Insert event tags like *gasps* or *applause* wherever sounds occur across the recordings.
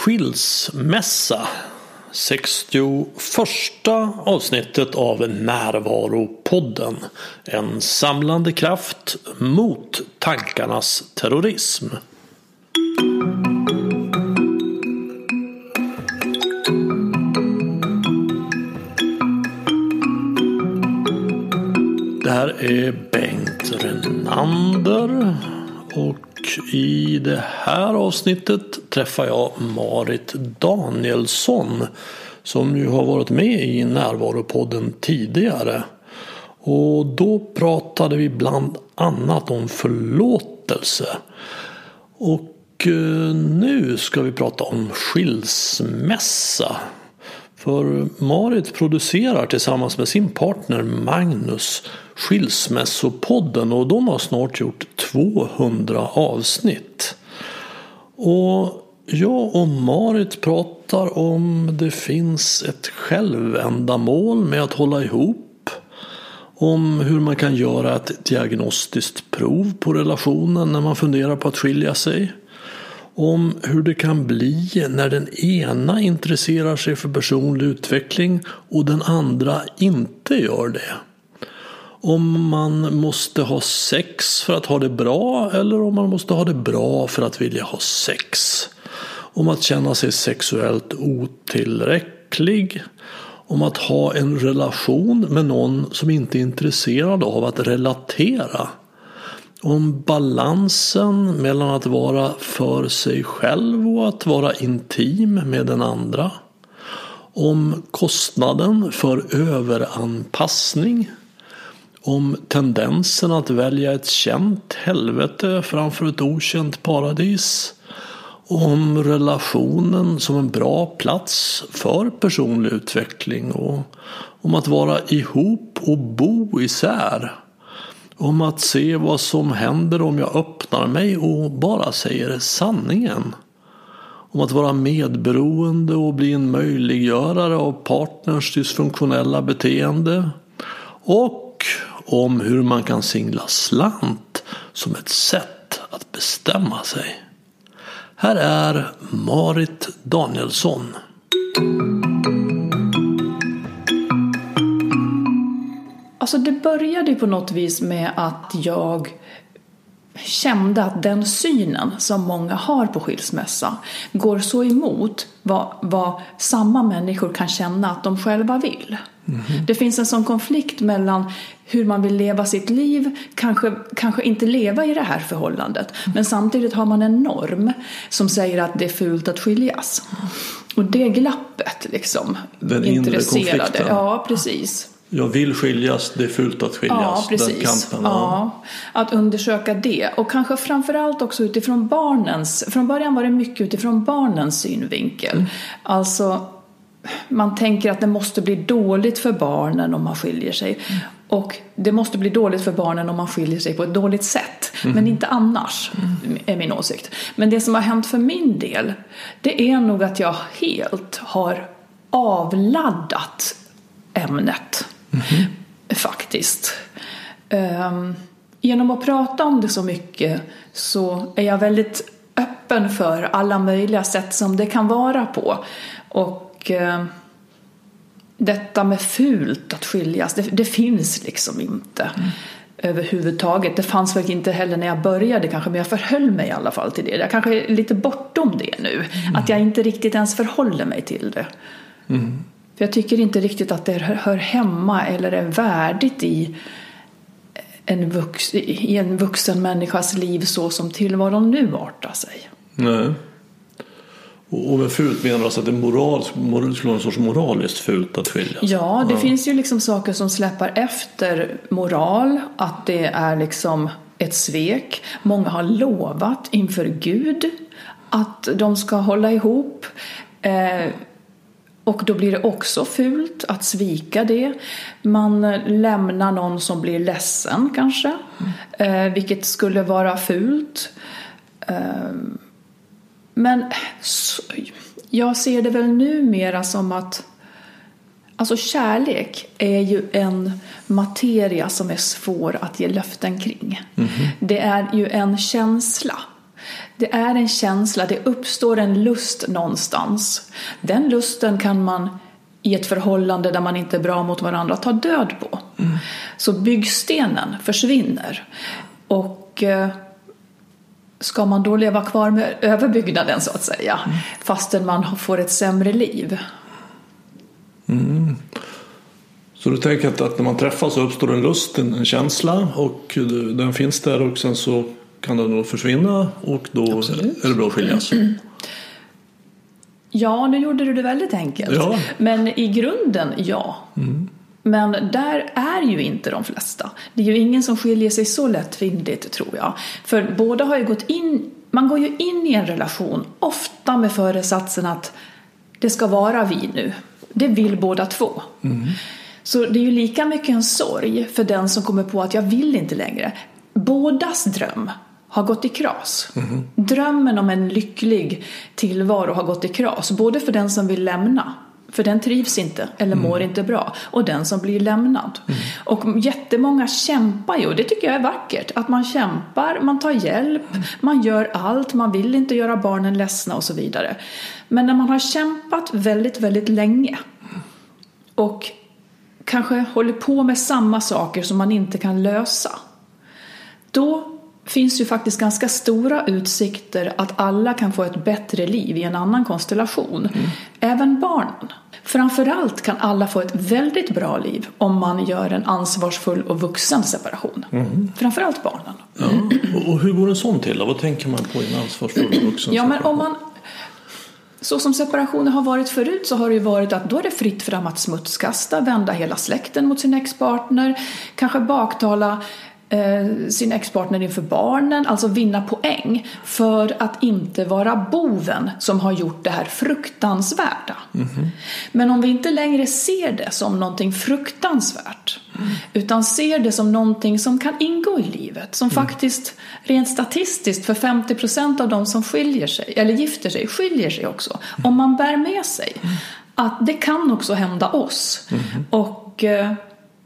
Skilsmässa 61 avsnittet av Närvaropodden. En samlande kraft mot tankarnas terrorism. Det här är Bengt Renander och i det här avsnittet träffar jag Marit Danielsson som ju har varit med i Närvaropodden tidigare. Och då pratade vi bland annat om förlåtelse. Och eh, nu ska vi prata om skilsmässa. För Marit producerar tillsammans med sin partner Magnus Skilsmässopodden och de har snart gjort 200 avsnitt. Och jag och Marit pratar om det finns ett självändamål med att hålla ihop. Om hur man kan göra ett diagnostiskt prov på relationen när man funderar på att skilja sig om hur det kan bli när den ena intresserar sig för personlig utveckling och den andra inte gör det. Om man måste ha sex för att ha det bra eller om man måste ha det bra för att vilja ha sex. Om att känna sig sexuellt otillräcklig. Om att ha en relation med någon som inte är intresserad av att relatera om balansen mellan att vara för sig själv och att vara intim med den andra. Om kostnaden för överanpassning. Om tendensen att välja ett känt helvete framför ett okänt paradis. Om relationen som en bra plats för personlig utveckling och om att vara ihop och bo isär om att se vad som händer om jag öppnar mig och bara säger sanningen. Om att vara medberoende och bli en möjliggörare av partners dysfunktionella beteende. Och om hur man kan singla slant som ett sätt att bestämma sig. Här är Marit Danielsson. Alltså det började på något vis med att jag kände att den synen som många har på skilsmässa går så emot vad, vad samma människor kan känna att de själva vill. Mm. Det finns en sån konflikt mellan hur man vill leva sitt liv, kanske, kanske inte leva i det här förhållandet, mm. men samtidigt har man en norm som säger att det är fult att skiljas. Och det glappet liksom Den inre konflikten. Ja, precis. Jag vill skiljas, det är fult att skiljas. Ja, precis. Den kampen, ja. ja. Att undersöka det. Och kanske framförallt också utifrån barnens, från början var det mycket utifrån barnens synvinkel. Mm. Alltså, man tänker att det måste bli dåligt för barnen om man skiljer sig. Mm. Och det måste bli dåligt för barnen om man skiljer sig på ett dåligt sätt. Mm. Men inte annars, mm. är min åsikt. Men det som har hänt för min del, det är nog att jag helt har avladdat ämnet. Mm. Faktiskt. Um, genom att prata om det så mycket så är jag väldigt öppen för alla möjliga sätt som det kan vara på. Och uh, detta med fult att skiljas, det, det finns liksom inte. Mm. Överhuvudtaget. Det fanns väl inte heller när jag började kanske, men jag förhöll mig i alla fall till det. Jag kanske är lite bortom det nu. Mm. Att jag inte riktigt ens förhåller mig till det. Mm. För jag tycker inte riktigt att det hör hemma eller är värdigt i en, vux, i en vuxen människas liv så som tillvaron nu artar sig. Nej. Och med fult menar du alltså att det moral, skulle vara en sorts moraliskt fult att skiljas? Ja, det ja. finns ju liksom saker som släpar efter moral, att det är liksom ett svek. Många har lovat inför Gud att de ska hålla ihop. Eh, och då blir det också fult att svika det. Man lämnar någon som blir ledsen kanske, mm. eh, vilket skulle vara fult. Eh, men så, jag ser det väl numera som att Alltså kärlek är ju en materia som är svår att ge löften kring. Mm. Det är ju en känsla. Det är en känsla, det uppstår en lust någonstans. Den lusten kan man i ett förhållande där man inte är bra mot varandra ta död på. Mm. Så byggstenen försvinner. Och eh, ska man då leva kvar med överbyggnaden så att säga, mm. fastän man får ett sämre liv? Mm. Så du tänker att, att, när man träffas så uppstår en lust, en, en, känsla och den finns där och sen så kan den då försvinna och då Absolut. är det bra att skiljas? *clears throat* Ja, nu gjorde du det väldigt enkelt. Ja. Men i grunden, ja. Mm. Men där är ju inte de flesta. Det är ju ingen som skiljer sig så lättvindigt tror jag. För båda har ju gått in, man går ju in i en relation ofta med föresatsen att det ska vara vi nu. Det vill båda två. Mm. Så det är ju lika mycket en sorg för den som kommer på att jag vill inte längre. Bådas dröm har gått i kras. Mm. Drömmen om en lycklig tillvaro har gått i kras. Både för den som vill lämna, för den trivs inte eller mm. mår inte bra, och den som blir lämnad. Mm. Och jättemånga kämpar ju, och det tycker jag är vackert. Att man kämpar, man tar hjälp, mm. man gör allt, man vill inte göra barnen ledsna och så vidare. Men när man har kämpat väldigt, väldigt länge och kanske håller på med samma saker som man inte kan lösa. Då finns ju faktiskt ganska stora utsikter att alla kan få ett bättre liv i en annan konstellation. Mm. Även barnen. Framförallt kan alla få ett väldigt bra liv om man gör en ansvarsfull och vuxen separation. Mm. Framförallt barnen. Ja. Och hur går en sån till? Vad tänker man på i en ansvarsfull och vuxen ja, men om man så som separationer har varit förut så har det ju varit att då är det fritt fram att smutskasta, vända hela släkten mot sin expartner, kanske baktala Eh, sin expartner inför barnen, alltså vinna poäng för att inte vara boven som har gjort det här fruktansvärda. Mm -hmm. Men om vi inte längre ser det som någonting fruktansvärt mm. utan ser det som någonting som kan ingå i livet, som mm. faktiskt rent statistiskt för 50 procent av de som skiljer sig, eller gifter sig, skiljer sig också. Mm. Om man bär med sig mm. att det kan också hända oss. Mm-hmm. Och eh,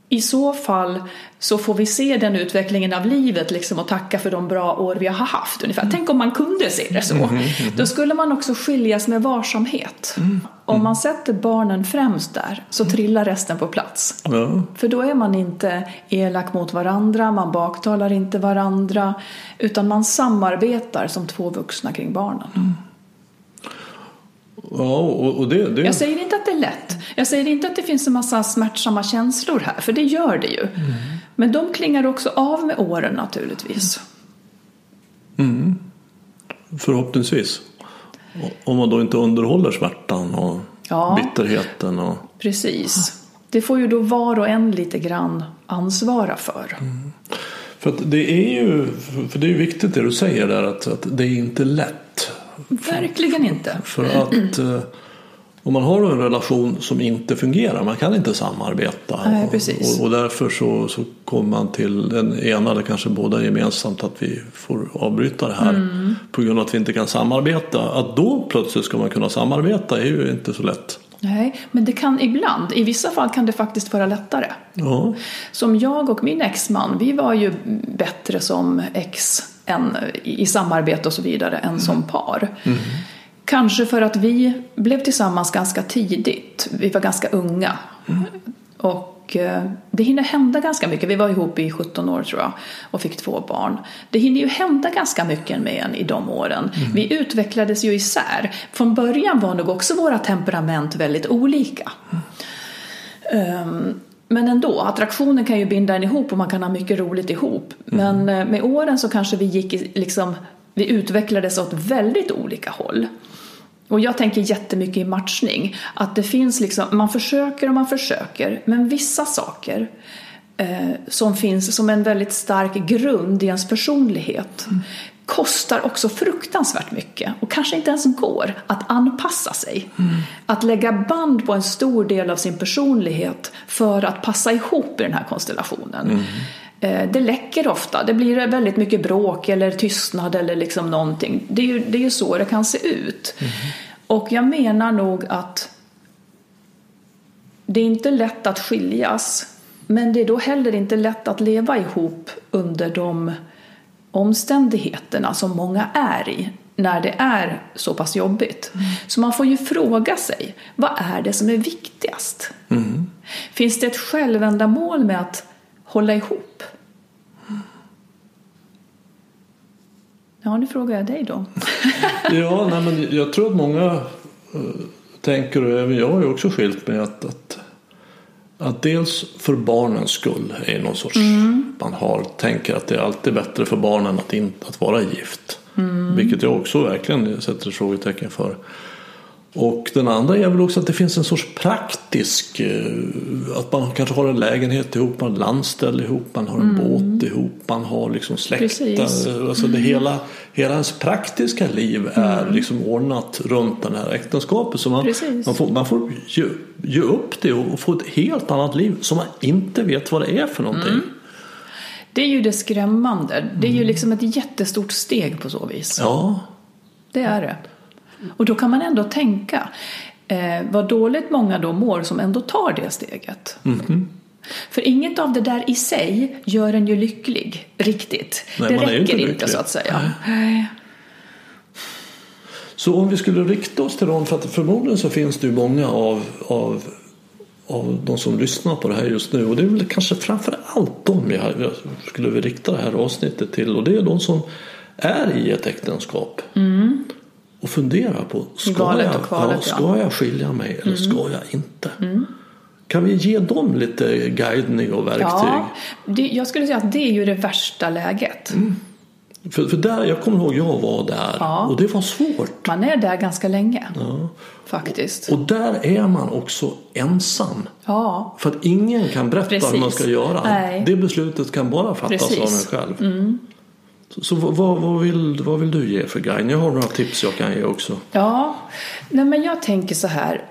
i så fall så får vi se den utvecklingen av livet liksom och tacka för de bra år vi har haft. Ungefär. Mm. Tänk om man kunde se det så. Mm, mm, mm. Då skulle man också skiljas med varsamhet. Mm. Om man sätter barnen främst där så trillar resten på plats. För då är man inte elak mot varandra, man baktalar inte varandra utan man samarbetar som två vuxna kring barnen. Ja, och, det, det... Jag säger inte att det är lätt. Jag säger inte att det finns en massa smärtsamma känslor här, för det gör det ju. Mm. Men de klingar också av med åren naturligtvis. Mm. Förhoppningsvis. Om man då inte underhåller smärtan och ja, bitterheten. Och... Precis. Det får ju då var och en lite grann ansvara för. Mm. För det är ju för det är viktigt det du säger där att, att det är inte lätt. Verkligen inte. För att eh, om man har en relation som inte fungerar, man kan inte samarbeta. Nej. Och, och därför så, så kommer man till den ena eller kanske båda gemensamt att vi får avbryta det här mm. på grund av att vi inte kan samarbeta. Att då plötsligt ska man kunna samarbeta är ju inte så lätt. Nej, men det kan ibland, i vissa fall kan det faktiskt vara lättare. Ja. Som jag och min exman, vi var ju bättre som ex än, i samarbete och så vidare än mm. som par. Mm. Kanske för att vi blev tillsammans ganska tidigt. Vi var ganska unga. Mm. Och eh, det hinner hända ganska mycket. Vi var ihop i 17 år tror jag och fick två barn. Det hinner ju hända ganska mycket med en i de åren. Mm. Vi utvecklades ju isär. Från början var nog också våra temperament väldigt olika. Mm. Um, men ändå, attraktionen kan ju binda en ihop och man kan ha mycket roligt ihop. Mm. Men eh, med åren så kanske vi gick liksom, vi utvecklades åt väldigt olika håll. Och jag tänker jättemycket i matchning. Att det finns liksom, man försöker och man försöker, men vissa saker eh, som finns som en väldigt stark grund i ens personlighet mm kostar också fruktansvärt mycket och kanske inte ens går att anpassa sig. Mm. Att lägga band på en stor del av sin personlighet för att passa ihop i den här konstellationen. Mm. Det läcker ofta, det blir väldigt mycket bråk eller tystnad eller liksom någonting. Det är ju, det är ju så det kan se ut. Mm. Och jag menar nog att det är inte lätt att skiljas men det är då heller inte lätt att leva ihop under de omständigheterna som många är i. när det är så pass jobbigt. Så man får ju fråga sig, vad är det som är viktigast? Finns det ett självändamål med att hålla ihop? Ja, nu frågar jag dig då. *laughs* Ja, nej, men jag tror att många eh, tänker, och även jag har ju också skilt mig, att, att, dels för barnens skull är någon sorts, man har, tänker att det är alltid bättre för barnen att, in, att vara gift. Vilket jag också verkligen sätter ett frågetecken för. Och den andra är väl också att det finns en sorts praktisk, eh, att man kanske har en lägenhet ihop, man har landställ ihop, man har en båt ihop, man har liksom släkten. Alltså det hela, hela ens praktiska liv är liksom ordnat runt den här äktenskapet. Så man, Precis. man får, man får ge, ge upp det och få ett helt annat liv som man inte vet vad det är för någonting. Det är ju det skrämmande. Det är ju liksom ett jättestort steg på så vis. Ja, Det är det. Och då kan man ändå tänka eh, vad dåligt många då mår som ändå tar det steget. För inget av det där i sig gör en ju lycklig, riktigt. Nej, det man är ju räcker inte inte, så att säga. Nej. Så om vi skulle rikta oss till dem, för att förmodligen så finns det ju många av, av, av de som lyssnar på det här just nu och det är väl kanske framför allt dem jag, jag skulle vilja rikta det här avsnittet till och det är de som är i ett äktenskap och funderar på ska, jag, och kvalet, ja, ja. ska jag skilja mig eller ska jag inte? Kan vi ge dem lite guidning och verktyg? Ja, det, jag skulle säga att det är ju det värsta läget. Mm. För, för där, jag kommer ihåg jag var där Ja. och det var svårt. Man är där ganska länge. Faktiskt. Och där är man också ensam. Ja, För att ingen kan berätta hur Precis. man ska göra. Nej. Det beslutet kan bara fattas Precis. Mm. av en själv. Så, så vad, vad, vill, vad vill du ge för guide? Jag har några tips jag kan ge också. Ja, nej men jag tänker så här.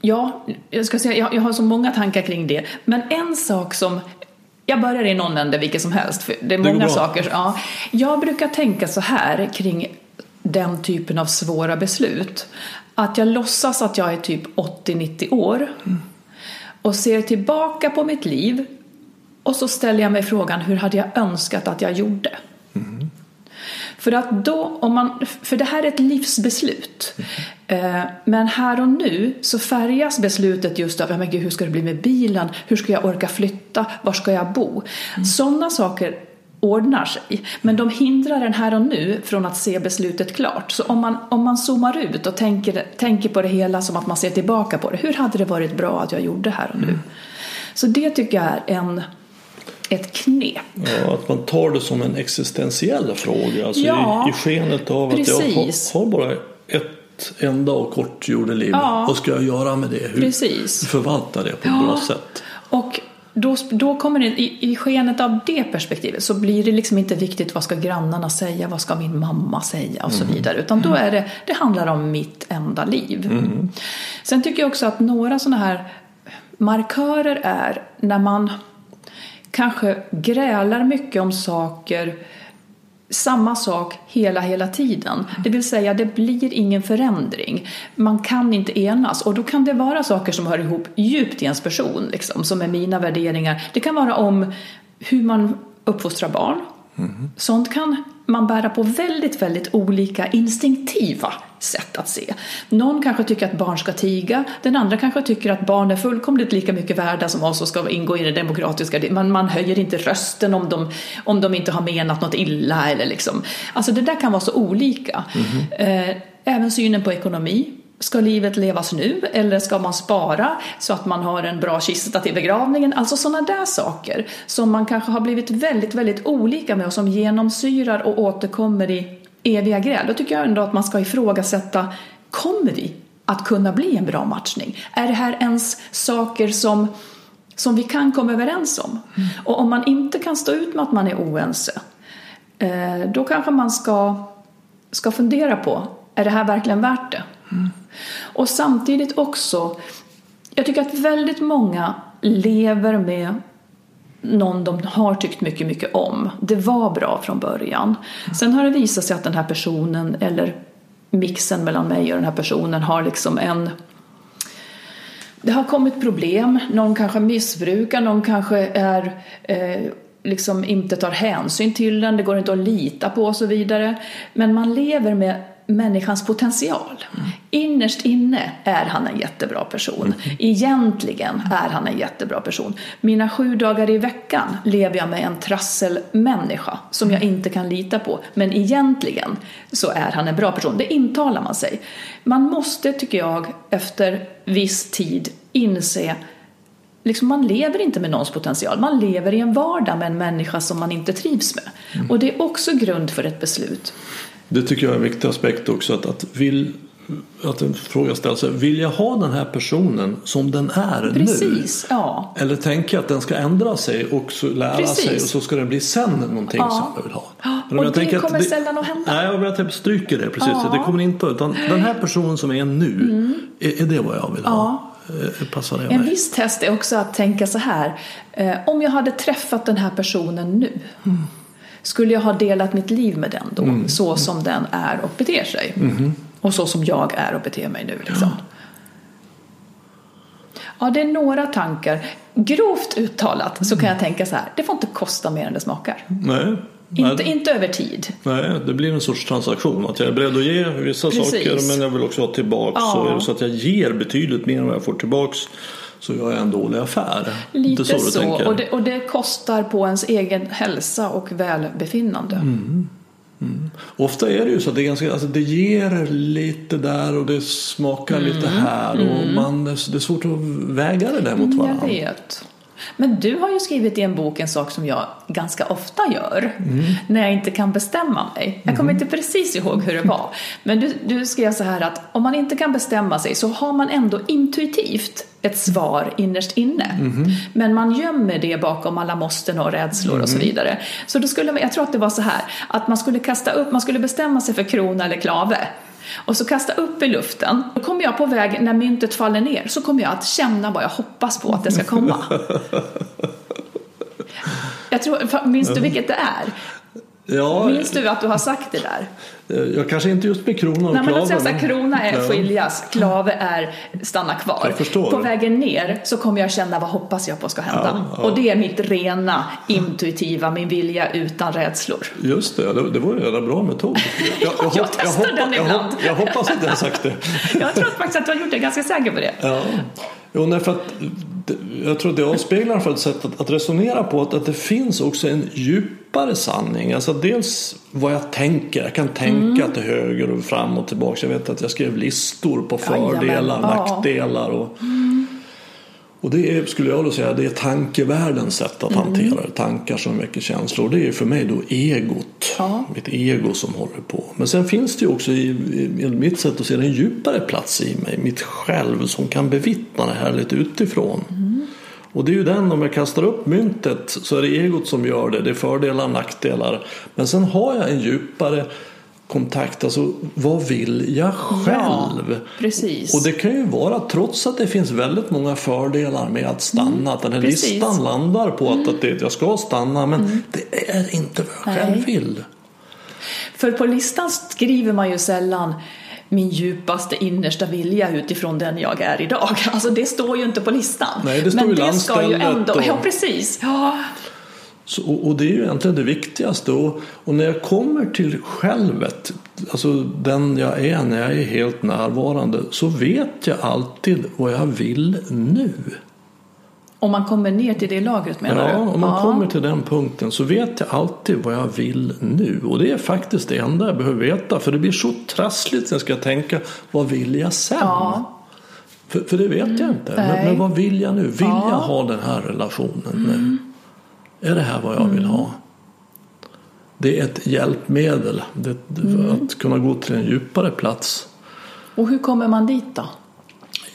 Ja, jag ska säga, jag, jag har så många tankar kring det. Men en sak som, jag börjar i någon ände vilket som helst, för det är går många saker. Ja, jag brukar tänka så här kring den typen av svåra beslut. Att jag låtsas att jag är typ 80-90 år och ser tillbaka på mitt liv och så ställer jag mig frågan hur hade jag önskat att jag gjorde? För att då, om man, för det här är ett livsbeslut. Eh, Men här och nu så färgas beslutet just av, "Ja, men gud, hur ska det bli med bilen? Hur ska jag orka flytta? Var ska jag bo? Sådana saker ordnar sig. Men de hindrar en här och nu från att se beslutet klart. Så om man, om man zoomar ut och tänker, tänker på det hela som att man ser tillbaka på det. Hur hade det varit bra att jag gjorde här och nu? Så det tycker jag är en, ett knep. Ja, att man tar det som en existentiell fråga. Alltså Ja, i, I skenet av att precis. jag har, har bara ett enda och kort jordeliv. Ja. Vad ska jag göra med det? Hur Precis. förvalta det på ett Ja. bra sätt? Och då, då kommer det, i, i skenet av det perspektivet så blir det liksom inte viktigt vad ska grannarna säga, vad ska min mamma säga och så vidare. Utan då är det, det handlar om mitt enda liv. Sen tycker jag också att några sådana här markörer är när man kanske grälar mycket om saker samma sak hela, hela tiden. Det vill säga, det blir ingen förändring. Man kan inte enas och då kan det vara saker som hör ihop djupt i ens person, liksom, som är mina värderingar. Det kan vara om hur man uppfostrar barn. Sånt kan man bära på väldigt, väldigt olika instinktiva sätt att se. Någon kanske tycker att barn ska tiga, den andra kanske tycker att barn är fullkomligt lika mycket värda som oss och ska ingå i det demokratiska. Man, man höjer inte rösten om de, om de inte har menat något illa. Eller liksom. Alltså det där kan vara så olika. Eh, Även synen på ekonomi. Ska livet levas nu eller ska man spara så att man har en bra kista till begravningen? Alltså sådana där saker som man kanske har blivit väldigt, väldigt olika med och som genomsyrar och återkommer i eviga gräl. Då tycker jag ändå att man ska ifrågasätta, kommer vi att kunna bli en bra matchning? Är det här ens saker som, som vi kan komma överens om? Och om man inte kan stå ut med att man är oense, eh, då kanske man ska, ska fundera på, är det här verkligen värt det? Och samtidigt också, jag tycker att väldigt många lever med någon de har tyckt mycket, mycket om. Det var bra från början. Sen har det visat sig att den här personen, eller mixen mellan mig och den här personen, har liksom en det har kommit problem, någon kanske missbrukar, någon kanske är eh, liksom inte tar hänsyn till den, det går inte att lita på och så vidare. Men man lever med människans potential. Mm. Innerst inne är han en jättebra person. Mm. Egentligen är han en jättebra person. Mina sju dagar i veckan lever jag med en trasselmänniska som jag inte kan lita på. Men egentligen så är han en bra person. Det intalar man sig. Man måste, tycker jag, efter viss tid inse Liksom man lever inte med någons potential, man lever i en vardag med en människa som man inte trivs med. Mm. Och det är också grund för ett beslut. Det tycker jag är en viktig aspekt också. Att, att, vill, att en fråga ställs vill jag ha den här personen som den är Precis, nu? Ja. Eller tänker jag att den ska ändra sig och så lära Precis. sig och så ska det bli sen någonting ja. som jag vill ha? Men och det kommer att det, sällan att hända. Nej, jag typ stryker det precis. Ja. Det kommer inte utan den här personen som är nu, mm. är, är, det vad jag vill ha? Eh, passar det en mig? viss test är också att tänka så här. Eh, om jag hade träffat den här personen nu mm skulle jag ha delat mitt liv med den då, mm. så som den är och beter sig? Mm. Och så som jag är och beter mig nu. Liksom. Ja. ja, det är några tankar. Grovt uttalat så kan jag tänka så här, det får inte kosta mer än det smakar. Nej. Inte, inte över tid. Nej, det blir en sorts transaktion. Att jag är beredd att ge vissa Precis. saker men jag vill också ha tillbaks. Ja. Så så att jag ger betydligt mer än vad jag får tillbaks så gör jag en dålig affär. Lite så, så. Och, det, och det kostar på ens egen hälsa och välbefinnande. Mm. Mm. Ofta är det ju så att det, är ganska, alltså det ger lite där och det smakar mm. lite här och mm. man, det är svårt att väga det där mot varandra. Jag vet. Men du har ju skrivit i en bok en sak som jag ganska ofta gör mm. när jag inte kan bestämma mig. Jag kommer mm. inte precis ihåg hur det var. Men du, du skrev så här att om man inte kan bestämma sig så har man ändå intuitivt ett svar innerst inne. Mm. Men man gömmer det bakom alla måsten och rädslor och så mm. vidare. Så då skulle, jag tror att det var så här att man skulle kasta upp, man skulle bestämma sig för krona eller klave och så kasta upp i luften. Då kommer jag på väg, när myntet faller ner, så kommer jag att känna vad jag hoppas på att det ska komma. *laughs* Jag tror, minns du vilket det är? Ja, Minns du att du har sagt det där? Eh, jag kanske inte just med krona och Nej, klave. Men säga krona är skiljas, klave är stanna kvar. På vägen ner så kommer jag känna vad hoppas jag på ska hända. Ja, ja. Och det är mitt rena intuitiva, min vilja utan rädslor. Just det, det, det var en jävla bra metod. *laughs* Jag, jag, jag testar jag den ibland. Jag, hoppas att jag har sagt det. *laughs* jag tror faktiskt att du har gjort det, jag är ganska säker på det. Ja. Jo, nej, för att, jag tror att det avspeglar för ett sätt att, att resonera på att, att det finns också en djupare sanning. Alltså dels vad jag tänker. Jag kan tänka mm. till höger och fram och tillbaka. Jag vet att jag skrev listor på fördelar, ja, nackdelar. Och, mm. och det är, skulle jag då säga, det är tankevärldens sätt att mm. hantera det. Tankar som väcker känslor. Det är för mig då egot. Ja. Mitt ego som håller på. Men sen finns det ju också i, i, i mitt sätt att se en djupare plats i mig. Mitt själv som kan bevittna det här lite utifrån. Mm. Och det är ju den, om jag kastar upp myntet så är det egot som gör det. Det är fördelar och nackdelar. Men sen har jag en djupare kontakt. Alltså vad vill jag själv? Ja, precis. Och det kan ju vara trots att det finns väldigt många fördelar med att stanna. Mm, att den här precis. listan landar på att, mm. att det, jag ska stanna. Men mm. det är inte vad jag Nej. själv vill. För på listan skriver man ju sällan min djupaste innersta vilja utifrån den jag är idag. *laughs* Alltså det står ju inte på listan. Nej, det står Men det ska ju ändå, och... ja precis. Ja. Så, och det är ju egentligen det viktigaste. Och, och, när jag kommer till självet, alltså den jag är när jag är helt närvarande, så vet jag alltid vad jag vill nu. Om man kommer ner till det lagret menar ja, du? Ja, om man ja. kommer till den punkten så vet jag alltid vad jag vill nu. Och det är faktiskt det enda jag behöver veta. För det blir så trassligt när jag ska tänka, vad vill jag sen? Ja. För, för det vet jag inte. Men, men, vad vill jag nu? Vill ja. jag ha den här relationen mm. nu? Är det här vad jag vill mm. ha? Det är ett hjälpmedel det, mm. att kunna gå till en djupare plats. Och hur kommer man dit då?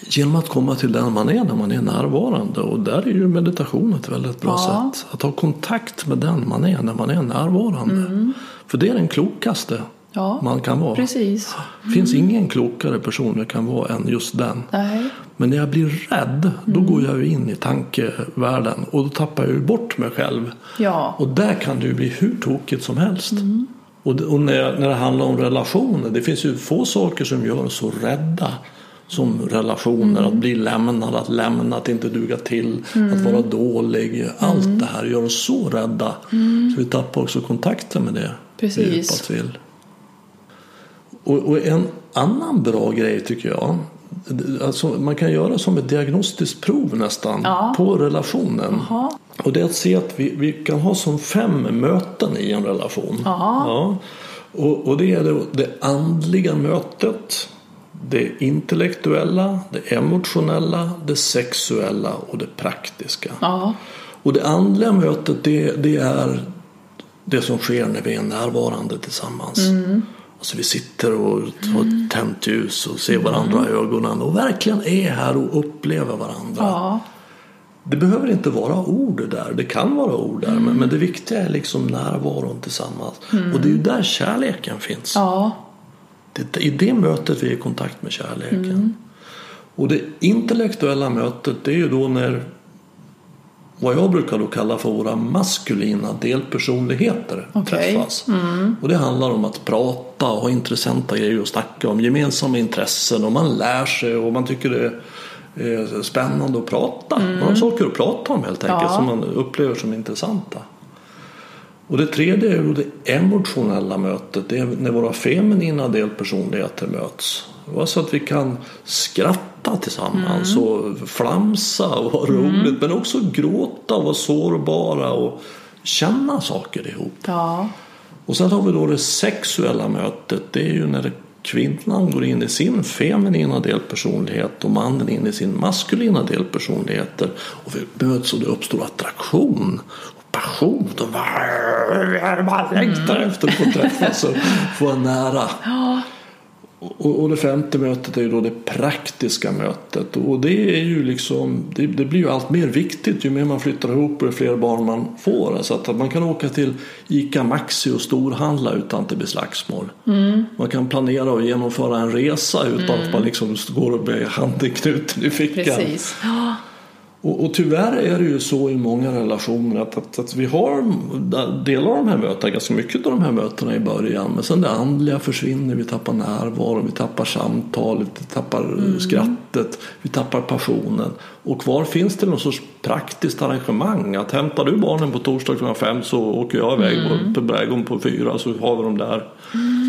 Genom att komma till den man är när man är närvarande. Och där är ju meditation ett väldigt bra ja. sätt. Att ha kontakt med den man är när man är närvarande. Mm. För det är den klokaste ja, man kan vara. Precis. Det finns mm. ingen klokare person jag kan vara än just den. Nej. Men när jag blir rädd, då mm. går jag in i tankevärlden och då tappar jag ju bort mig själv. Ja. Och där kan det ju bli hur tokigt som helst. Mm. Och, och när, när det handlar om relationer, det finns ju få saker som gör oss så rädda som relationer, att bli lämnad, att lämna, att inte duga till, att vara dålig. Allt det här gör oss så rädda så vi tappar också kontakten med det Precis. vi vill. Och, och en annan bra grej tycker jag, alltså man kan göra som ett diagnostiskt prov nästan Ja. på relationen. Jaha. Och det är att se att vi, vi kan ha som fem möten i en relation. Ja. Och, och det är det, det andliga mötet, det intellektuella, det emotionella, det sexuella och det praktiska. Ja. Och det andliga mötet det, det är det som sker när vi är närvarande tillsammans. Mm. Alltså vi sitter och har ett tänt ljus och ser varandra i ögonen och verkligen är här och upplever varandra. Ja. Det behöver inte vara ord där, det kan vara ord där Mm. men, men det viktiga är liksom närvaron tillsammans. Och det är ju där kärleken finns. Ja. Det är i det mötet vi är i kontakt med kärleken. Mm. Och det intellektuella mötet det är ju då när vad jag brukar då kalla för våra maskulina delpersonligheter Okej. träffas. Och det handlar om att prata och ha intressanta grejer att snacka om, gemensamma intressen och man lär sig och man tycker det är spännande att prata. Man har saker att prata om helt enkelt Ja. som man upplever som intressanta. Och det tredje är det emotionella mötet. Det är när våra feminina delpersonligheter möts. Så att vi kan skratta tillsammans och flamsa och ha roligt. Men också gråta och vara sårbara och känna saker ihop. Ja. Och sen har vi då det sexuella mötet. Det är ju när kvinnan går in i sin feminina delpersonlighet och mannen in i sin maskulina delpersonlighet. Och vi möts och det uppstår attraktion och passion. Och bara, bara längtar efter att få träffas och få *laughs* vara nära. Och, och det femte mötet är ju då det praktiska mötet. Och det är ju liksom, det, det blir ju allt mer viktigt ju mer man flyttar ihop och ju fler barn man får. Så att man kan åka till ICA Maxi och storhandla utan att det blir slagsmål. Man kan planera och genomföra en resa utan att man liksom går med handen knuten i fickan. Precis. Ja. Och, och tyvärr är det ju så i många relationer att, att, att vi har delar av de här mötena, ganska mycket av de här mötena i början. Men sen det andliga försvinner, vi tappar närvaro, vi tappar samtalet, vi tappar skrattet, vi tappar passionen. Och kvar finns det någon sorts praktiskt arrangemang. Att hämtar du barnen på torsdag klockan fem så åker jag iväg mm. på brädgården på fyra så har vi dem där.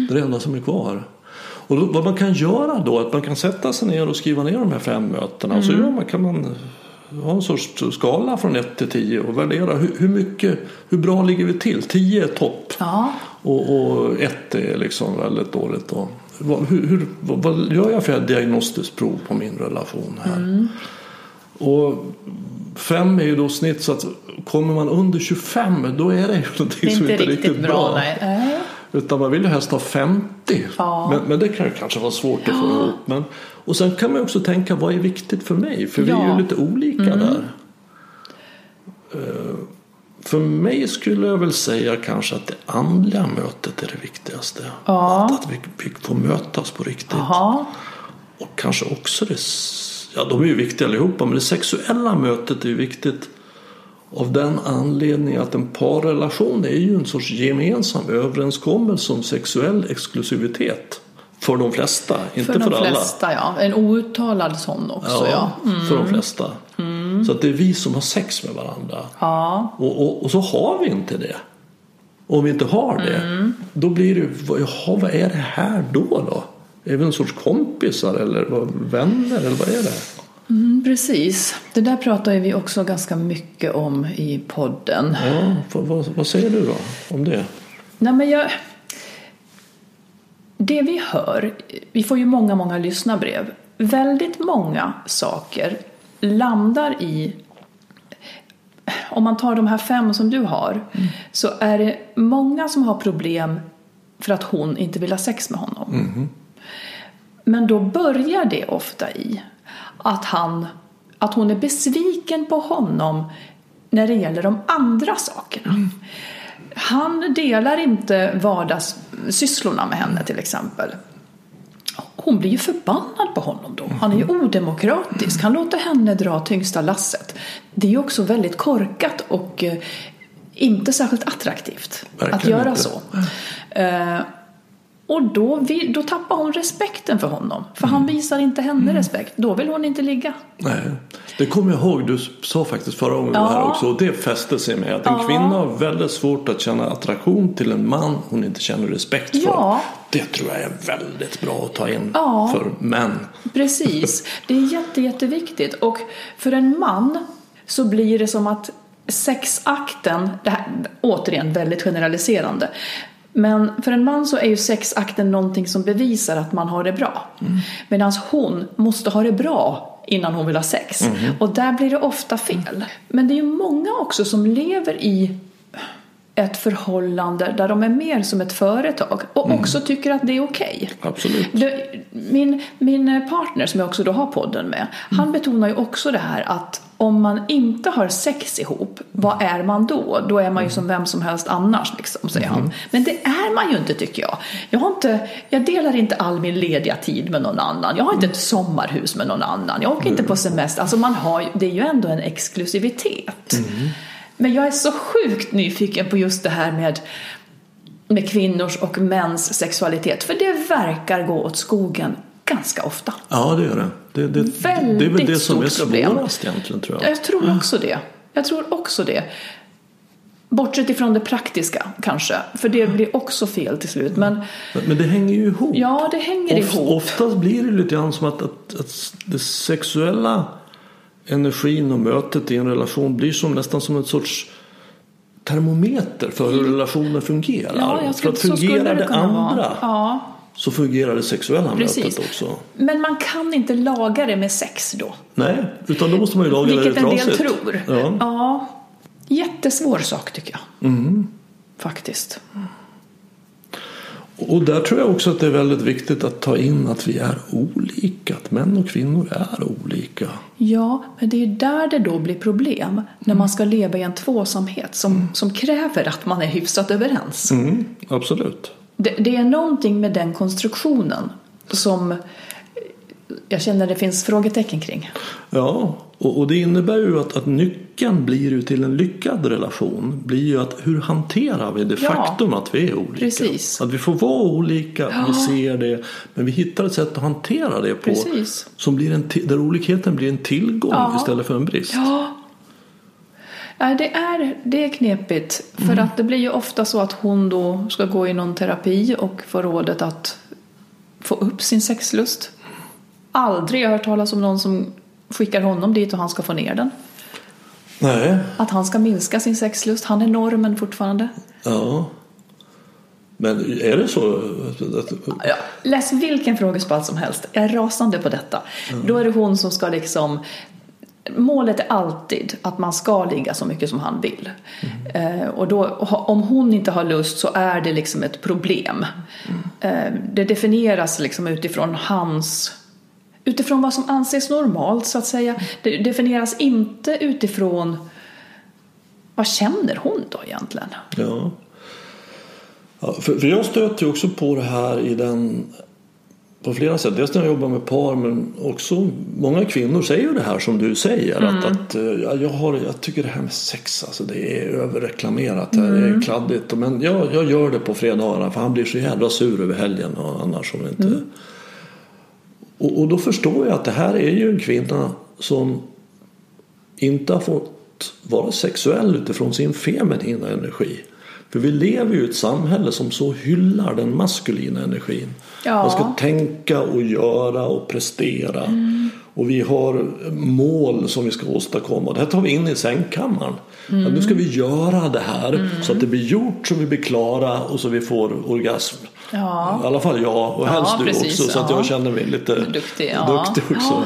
Det är det enda som är kvar. Och då, vad man kan göra då är att man kan sätta sig ner och skriva ner de här fem mötena. Och så gör man, kan man ha en sorts skala från 1 till 10 och värdera hur, hur mycket, hur bra ligger vi till? 10 är topp Ja. och, 1 är liksom väldigt dåligt. Då. Vad, hur, hur, vad, gör jag för diagnostiskt prov på min relation här? Och 5 är ju då snitt så att kommer man under 25 då är det ju någonting Det som inte är riktigt bra. Nej. Nej. utan man vill ju helst ha 50. Ja. Men, men det kan ju kanske vara svårt att få ihop. Men, och sen kan man också tänka vad är viktigt för mig? För vi är Ja. Mm. ju lite olika där. Eh, För mig skulle jag väl säga kanske att det andliga mötet är det viktigaste. Ja. Att, att vi, får mötas på riktigt. Jaha. Och kanske också det, ja de är ju viktiga allihopa, men det sexuella mötet är ju viktigt av den anledningen att en parrelation är ju en sorts gemensam överenskommelse om sexuell exklusivitet. För de flesta, inte För för, de alla. flesta, ja. En outtalad sån också, ja. Mm. för de flesta. Så att det är vi som har sex med varandra. Ja. Och, och, och så har vi inte det. Och om vi inte har det, Mm. då blir det vad- jaha, vad är det här då? då? Är vi en sorts kompisar eller vänner eller vad är det? Mm, precis. Det där pratar vi också ganska mycket om i podden. Ja, vad, vad, vad säger du då om det? Nej, men jag... Det vi hör, vi får ju många, många lyssnarbrev. Väldigt många saker landar i om man tar de här fem som du har så är det många som har problem för att hon inte vill ha sex med honom. Men då börjar det ofta i att, han, att hon är besviken på honom när det gäller de andra sakerna. Han delar inte vardagssysslorna med henne till exempel. Hon blir ju förbannad på honom då. Han är ju odemokratisk. Han låter henne dra tyngsta lasset. Det är ju också väldigt korkat och eh, inte särskilt attraktivt att Verkligen göra inte. så. Och då, vill, då tappar hon respekten för honom. För han visar inte henne respekt. Då vill hon inte ligga. Nej, det kommer jag ihåg du sa faktiskt förra gången Ja. det här också. Och det fäste sig med att en Ja. kvinna har väldigt svårt att känna attraktion till en man hon inte känner respekt för. Ja. Det tror jag är väldigt bra att ta in Ja. för män. Precis. *laughs* Det är jätte, jätteviktigt. Och för en man så blir det som att sexakten, det här, återigen väldigt generaliserande, men för en man så är ju sexakten någonting som bevisar att man har det bra. Medan hon måste ha det bra innan hon vill ha sex. Och där blir det ofta fel. Men det är ju många också som lever i ett förhållande där de är mer som ett företag och också tycker att det är okej. Absolut. Det, min, min partner som jag också då har podden med, han betonar ju också det här att om man inte har sex ihop, vad är man då? Då är man ju som vem som helst annars, liksom, säger han. Men det är man ju inte tycker jag. Jag, har inte, jag delar inte all min lediga tid med någon annan. Jag har inte ett sommarhus med någon annan. Jag åker inte på semester. Alltså man har, det är ju ändå en exklusivitet. Men jag är så sjukt nyfiken på just det här med med kvinnors och mäns sexualitet. För det verkar gå åt skogen ganska ofta. Ja, det gör det. Det, det, det är väl Väldigt det som är svårast egentligen tror jag. Jag tror också det. Jag tror också det. Bortsett ifrån det praktiska kanske, för det blir också fel till slut. Men Men det hänger ju ihop. ja, det hänger Of, ihop. oftast blir det lite grann som att, att, att det sexuella energin och mötet i en relation blir som nästan som en sorts termometer för hur relationen fungerar. Ja, jag för att fungerar det det andra vara. Ja, så fungerar det sexuella Precis. mötet också. men man kan inte laga det med sex då. Nej, utan då måste man ju laga Vilket det en del trasigt. tror. Ja. ja. Jättesvår sak tycker jag. Faktiskt. Och där tror jag också att det är väldigt viktigt att ta in att vi är olika. Att män och kvinnor är olika. Ja, men det är ju där det då blir problem. När man ska leva i en tvåsamhet som, som kräver att man är hyfsat överens. Mm, absolut. Det, det är någonting med den konstruktionen som jag känner det finns frågetecken kring. Ja, och, och det innebär ju att, att nyckeln blir ju till en lyckad relation blir ju att hur hanterar vi det Ja. faktum att vi är olika? Precis. Att vi får vara olika, vi ser det, men vi hittar ett sätt att hantera det på Precis. som blir en, där olikheten blir en tillgång Ja. istället för en brist. Ja. Nej, det är, det är knepigt. För att det blir ju ofta så att hon då ska gå i någon terapi och få rådet att få upp sin sexlust. Aldrig har jag hört talas om någon som skickar honom dit och han ska få ner den. Nej, Att han ska minska sin sexlust. Han är normen fortfarande. ja. Men är det så? Ja, läs vilken frågespalt som helst. Jag är rasande på detta. Då är det hon som ska liksom Målet är alltid att man ska ligga så mycket som han vill. Eh, och då, om hon inte har lust så är det liksom ett problem. Eh, det definieras liksom utifrån hans Utifrån vad som anses normalt så att säga. Det definieras inte utifrån vad känner hon då egentligen? Ja. ja för, för jag stöter ju också på det här i den på flera sätt. Dels när jag jobbar med par men också många kvinnor säger ju det här som du säger. Att, att eh, ja, jag, har, jag tycker det här med sex alltså, det är överreklamerat. Det är kladdigt. Men jag, jag gör det på fredagarna för han blir så jävla sur över helgen och annars om inte. Och, och då förstår jag att det här är ju en kvinna som inte har fått vara sexuell utifrån sin feminina energi. För vi lever ju i ett samhälle som så hyllar den maskulina energin. Ja. Man ska tänka och göra och prestera. Och vi har mål som vi ska åstadkomma. Det här tar vi in i sängkammaren. Att nu ska vi göra det här så att det blir gjort så vi blir klara och så vi får orgasm. Ja. I alla fall jag och Ja, helst du precis, också så att ja. jag känner mig lite Duktig, duktig också.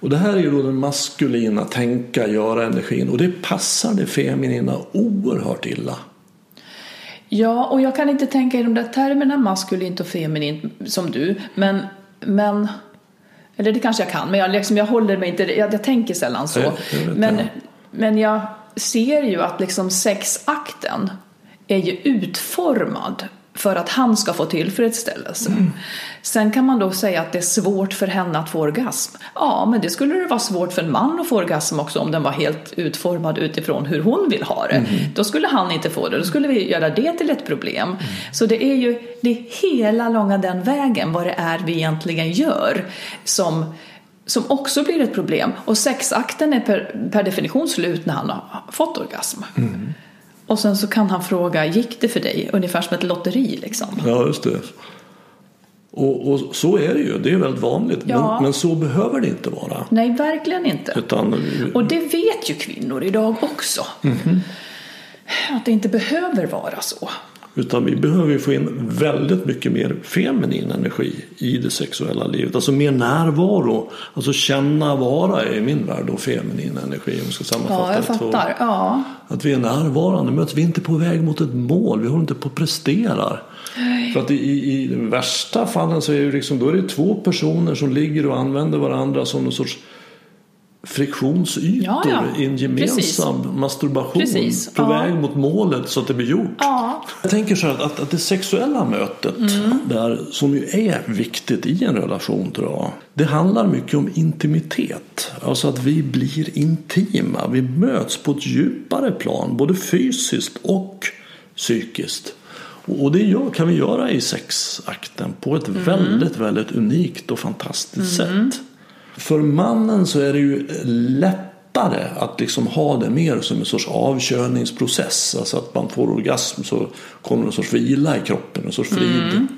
Och det här är ju då den maskulina tänka, göra energin och det passar det feminina oerhört illa. Ja, och jag kan inte tänka i de där termerna maskulint och feminint som du, men, men eller det kanske jag kan, men jag, liksom, jag håller mig inte, jag, jag tänker sällan så. Jag- men, men jag ser ju att liksom sexakten är ju utformad för att han ska få tillfredsställelse. Mm. Sen kan man då säga att det är svårt för henne att få orgasm. Ja, men det skulle det vara svårt för en man att få orgasm också om den var helt utformad utifrån hur hon vill ha det. Mm. Då skulle han inte få det, då skulle vi göra det till ett problem. Mm. Så det är ju det är hela långa den vägen vad det är vi egentligen gör som som också blir ett problem. Och sexakten är per, per definition slut när han har fått orgasm. Mm. Och sen så kan han fråga, gick det för dig? Ungefär som ett lotteri liksom. Ja, just det. Och, och så är det ju, det är väldigt vanligt. Ja. Men, men, så behöver det inte vara. Nej, verkligen inte. Utan, och det vet ju kvinnor idag också. Mm -hmm. Att det inte behöver vara så. Utan vi behöver få in väldigt mycket mer feminin energi i det sexuella livet. Alltså mer närvaro. Alltså känna vara är i min värld då feminin energi. Om vi ska sammanfatta ja, jag fattar. Ja. Att vi är närvarande. Men att vi inte är på väg mot ett mål. Vi håller inte på att prestera. För att i, i, i värsta fallen så är det, liksom, då är det två personer som ligger och använder varandra som någon sorts friktionsytor ja, ja. i en gemensam Precis. masturbation Precis. på ja. väg mot målet så att det blir gjort. Ja. Jag tänker så här att, att det sexuella mötet mm. där, som ju är viktigt i en relation tror jag. Det handlar mycket om intimitet. Alltså att vi blir intima. Vi möts på ett djupare plan både fysiskt och psykiskt. Och det kan vi göra i sexakten på ett mm. väldigt, väldigt unikt och fantastiskt mm. sätt. För mannen så är det ju lättare att liksom ha det mer som en sorts avkörningsprocess. Alltså att man får orgasm så kommer en sorts vila i kroppen, en sorts frid. Mm.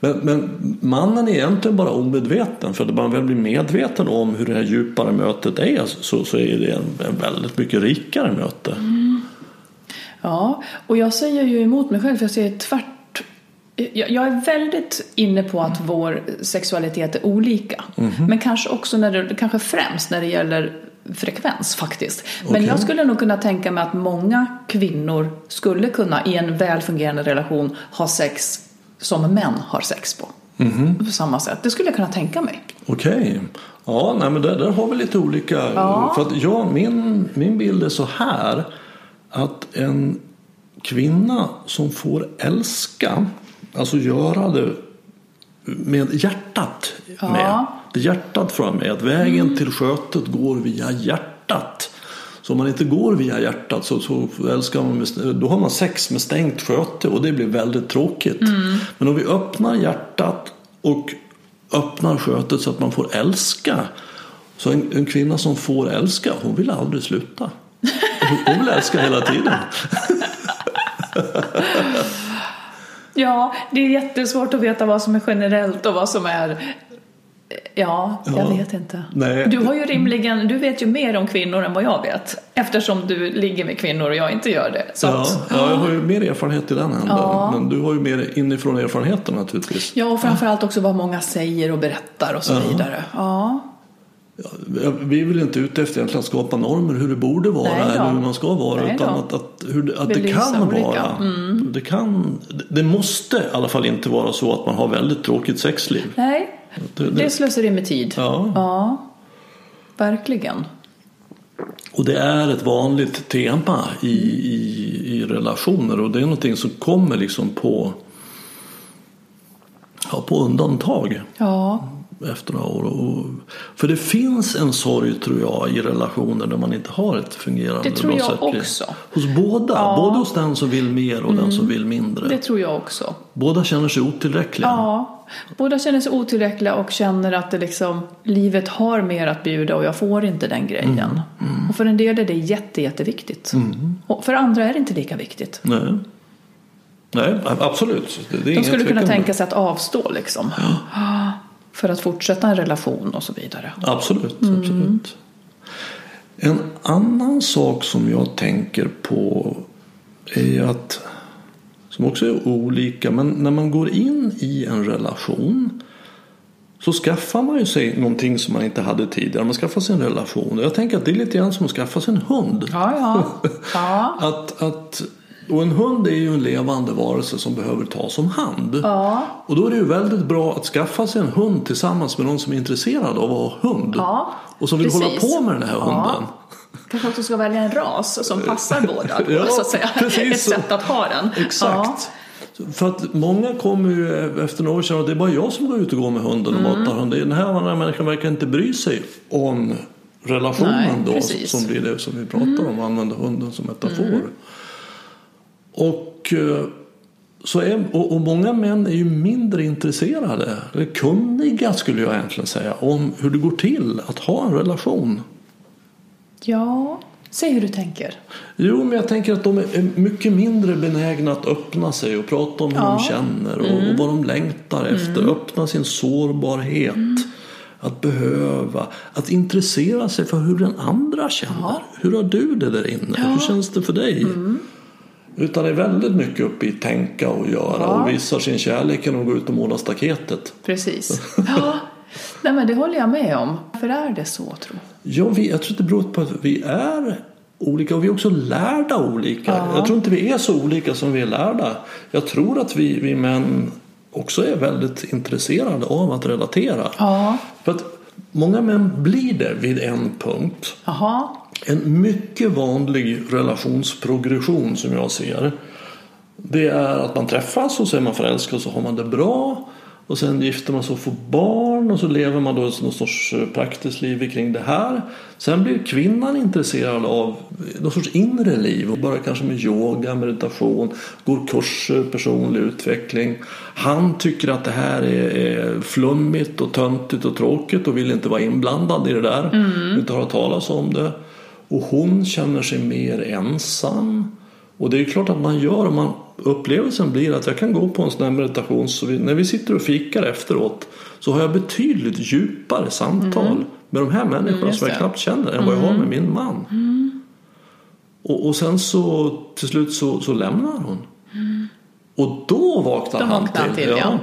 Men, men, mannen är egentligen bara omedveten. För att man väl blir medveten om hur det här djupare mötet är så, så är det en, en väldigt mycket rikare möte. Mm. Ja, och jag säger ju emot mig själv för jag säger tvärt jag är väldigt inne på att vår sexualitet är olika. Mm -hmm. Men kanske också när det, kanske främst när det gäller frekvens faktiskt. Men okay. jag skulle nog kunna tänka mig att många kvinnor skulle kunna i en välfungerande relation ha sex som män har sex på. Mm -hmm. På samma sätt. Det skulle jag kunna tänka mig. Okej. Okay. Ja, nej, men där, där har vi lite olika. Ja. För att ja, min, min bild är så här. Att en kvinna som får älska Alltså göra det med hjärtat ja. med. Det hjärtat fram med. Att vägen mm. till skötet går via hjärtat. Så om man inte går via hjärtat så, så älskar man med, då har man sex med stängt sköte och det blir väldigt tråkigt. Mm. Men om vi öppnar hjärtat och öppnar skötet så att man får älska. Så en, en kvinna som får älska, hon vill aldrig sluta. Hon vill älska hela tiden. *laughs* Ja, det är jättesvårt att veta vad som är generellt och vad som är Ja, jag ja, vet inte. Nej. Du har ju rimligen, du vet ju mer om kvinnor än vad jag vet. Eftersom du ligger med kvinnor och jag inte gör det. Så ja, att, ja, jag har ju mer erfarenhet i den änden. Ja. Men du har ju mer inifrån erfarenheten naturligtvis. Ja, och framförallt också vad många säger och berättar och så vidare. Ja. Vi är väl inte ute efter egentligen att skapa normer hur det borde vara eller hur man ska vara Nej utan att, att, hur, att det kan olika. vara. Mm. Det, kan, det måste i alla fall inte vara så att man har väldigt tråkigt sexliv. Nej, det, det, det slösar med tid. Ja. ja, verkligen. Och det är ett vanligt tema i, i, i relationer och det är någonting som kommer liksom på, ja, på undantag. Ja efter några år. Och, för det finns en sorg tror jag i relationer där man inte har ett fungerande Det tror jag också. Hos båda, ja. både hos den som vill mer och mm. den som vill mindre. Det tror jag också. Båda känner sig otillräckliga. Ja, båda känner sig otillräckliga och känner att det liksom, livet har mer att bjuda och jag får inte den grejen. Mm. Mm. Och för en del är det jätte, jätteviktigt. Mm. Och för andra är det inte lika viktigt. Nej. Nej, absolut. Det De skulle kunna tänka sig att avstå liksom. Ja. För att fortsätta en relation och så vidare. Absolut, mm. absolut. En annan sak som jag tänker på är att som också är olika, men när man går in i en relation så skaffar man ju sig någonting som man inte hade tidigare. Man skaffar sig en relation. Jag tänker att det är lite grann som att skaffa sig en hund. Ja, ja. *laughs* ja. att, att och en hund är ju en levande varelse som behöver tas om hand. Ja. Och då är det ju väldigt bra att skaffa sig en hund tillsammans med någon som är intresserad av att ha hund. Ja, och som vill precis. hålla på med den här hunden. Kanske också ska välja en ras som passar *laughs* båda. ja, så att säga. Precis. Ett sätt att ha den. Exakt. För att många kommer ju efter några år känna att det är bara jag som går ut och går med hunden och Mm. matar hunden. Den här andra människan verkar inte bry sig om relationen Nej, då precis. Mm. som blir det som vi pratar om, använder hunden som metafor. Och, eh, så är, och, och många män är ju mindre intresserade, eller kunniga skulle jag egentligen säga, om hur det går till att ha en relation. Ja, säg hur du tänker. Jo, men jag tänker att de är mycket mindre benägna att öppna sig och prata om hur Ja. de känner och, och vad de längtar efter. Öppna sin sårbarhet. Att behöva, att intressera sig för hur den andra känner. Ja. Hur har du det där inne? Hur känns det för dig? Utan är väldigt mycket uppe i tänka och göra Ja. och visar sin kärlek genom att gå ut och måla staketet. Precis. *laughs* Ja, Nej, men det håller jag med om. Varför är det så, tror jag? Ja, vi, jag tror att det beror på att vi är olika och vi är också lärda olika. Ja. Jag tror inte vi är så olika som vi är lärda. Jag tror att vi, vi män också är väldigt intresserade av att relatera. Ja. För att många män blir det vid en punkt. Jaha. En mycket vanlig relationsprogression som jag ser. Det är att man träffas och så är man förälskad och så har man det bra. Och sen gifter man sig och får barn och så lever man då någon sorts eh, praktiskt liv kring det här. Sen blir kvinnan intresserad av någon sorts inre liv och börjar kanske med yoga, meditation, går kurser, personlig utveckling. Han tycker att det här är, flummigt och töntigt och tråkigt och vill inte vara inblandad i det där. Inte höra talas om det. Och hon känner sig mer ensam. Och det är klart att man gör man upplevelsen blir att jag kan gå på en sån här meditation så vi, när vi sitter och fikar efteråt så har jag betydligt djupare samtal med de här människorna Mm, som jag knappt känner än vad jag har med min man. Och, och sen så till slut så, så lämnar hon. Och då vaknar Då han vaknar till. till, ja.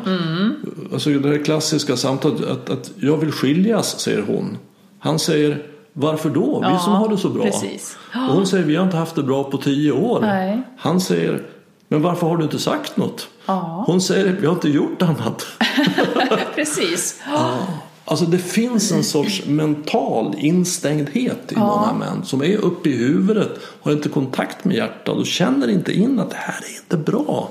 Alltså det här klassiska samtalet att, att jag vill skiljas, säger hon. Han säger varför då? Vi Ja, som har det så bra. precis. Och hon säger vi har inte haft det bra på tio år. Nej. Han säger men varför har du inte sagt något? Ja. Hon säger vi har inte gjort annat. *laughs* Precis. Alltså det finns en sorts mental instängdhet i många män som är uppe i huvudet, har inte kontakt med hjärtat och känner inte in att det här är inte bra.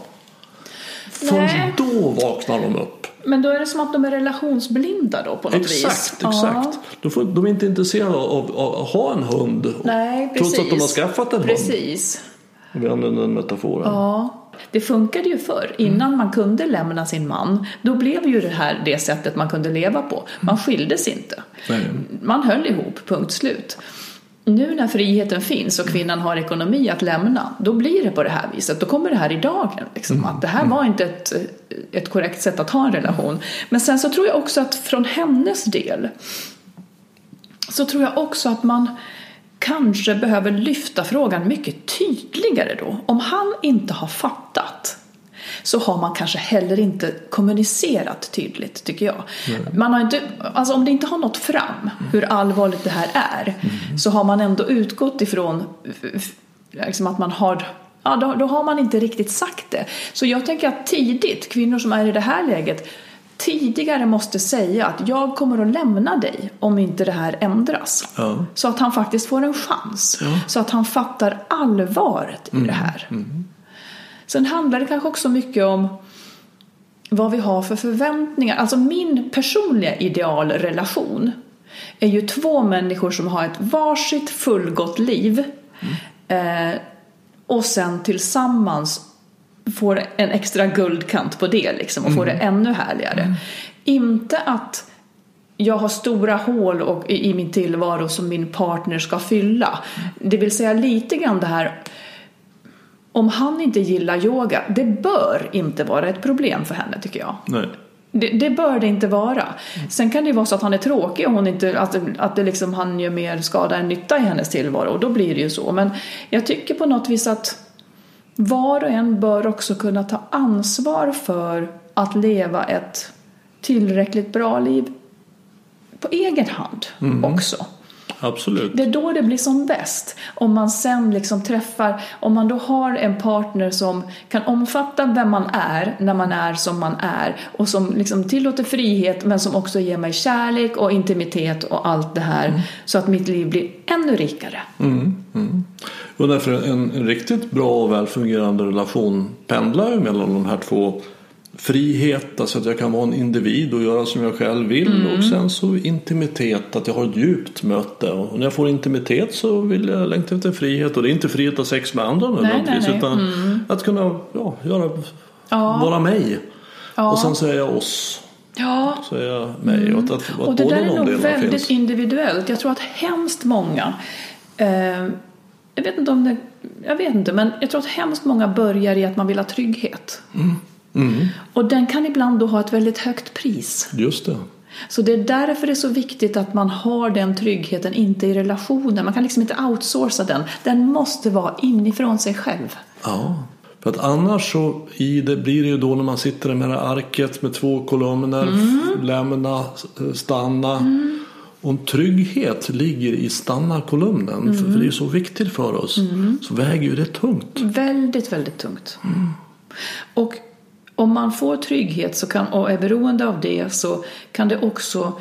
Nej. då vaknar de upp. Men då är det som att de är relationsblinda då på något vis. Exakt, exakt. De, får, de är inte intresserade av, av att ha en hund. Nej, precis. Trots att de har skaffat en hund. Precis. Vi använder den metaforen. Ja. Det funkade ju förr. Innan man kunde lämna sin man, då blev ju det här det sättet man kunde leva på. Man skildes inte. Nej. Man höll ihop, punkt slut. Nu när friheten finns och kvinnan har ekonomi att lämna, då blir det på det här viset. Då kommer det här i dagen. Liksom, att det här var inte ett, ett korrekt sätt att ha en relation. Men sen så tror jag också att från hennes del så tror jag också att man kanske behöver lyfta frågan mycket tydligare då. Om han inte har fattat så har man kanske heller inte kommunicerat tydligt, tycker jag. Man har inte, alltså om det inte har nått fram hur allvarligt det här är så har man ändå utgått ifrån liksom att man har Ja, då, då har man inte riktigt sagt det. Så jag tänker att tidigt, kvinnor som är i det här läget, tidigare måste säga att jag kommer att lämna dig om inte det här ändras. Ja. Så att han faktiskt får en chans. Så att han fattar allvaret i det här. Sen handlar det kanske också mycket om vad vi har för förväntningar. Alltså min personliga idealrelation är ju två människor som har ett varsitt fullgott liv eh, och sen tillsammans får en extra guldkant på det liksom och får det ännu härligare. Inte att jag har stora hål och, i, i min tillvaro som min partner ska fylla. Det vill säga lite grann det här om han inte gillar yoga, det bör inte vara ett problem för henne tycker jag. Nej. Det, det bör det inte vara. Sen kan det ju vara så att han är tråkig och hon inte, att, att det liksom, han gör mer skada än nytta i hennes tillvaro och då blir det ju så. Men jag tycker på något vis att var och en bör också kunna ta ansvar för att leva ett tillräckligt bra liv på egen hand också. Absolut. Det är då det blir som bäst. Om man sen liksom träffar, om man då har en partner som kan omfatta vem man är när man är som man är och som liksom tillåter frihet men som också ger mig kärlek och intimitet och allt det här så att mitt liv blir ännu rikare. Och därför en, en riktigt bra och välfungerande relation pendlar ju mellan de här två frihet, alltså att jag kan vara en individ och göra som jag själv vill och sen så intimitet, att jag har ett djupt möte och när jag får intimitet så vill jag längta efter frihet och det är inte frihet att ha sex med andra nödvändigtvis utan att kunna ja, göra, Ja. vara mig Ja. och sen så är jag oss, Ja, så är jag mig och att, att, att och det där är nog väldigt finns. individuellt. Jag tror att hemskt många, eh, jag vet inte om det, jag vet inte, men jag tror att hemskt många börjar i att man vill ha trygghet. Mm. Och den kan ibland då ha ett väldigt högt pris. Just det. Så det är därför det är så viktigt att man har den tryggheten, inte i relationen. Man kan liksom inte outsourca den. Den måste vara inifrån sig själv. Ja, för att annars så i det blir det ju då när man sitter med det här arket med två kolumner, Mm. lämna, stanna. Om trygghet ligger i stanna-kolumnen, Mm. för det är så viktigt för oss, så väger ju det tungt. Väldigt, väldigt tungt. Och om man får trygghet så kan, och är beroende av det så kan det också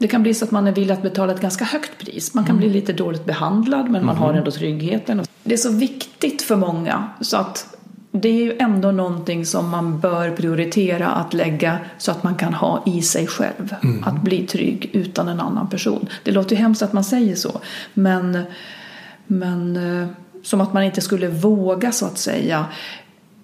det kan bli så att man är villig att betala ett ganska högt pris. Man kan bli lite dåligt behandlad men man har ändå tryggheten. Det är så viktigt för många så att det är ju ändå någonting som man bör prioritera att lägga så att man kan ha i sig själv. Att bli trygg utan en annan person. Det låter ju hemskt att man säger så men, men eh, som att man inte skulle våga så att säga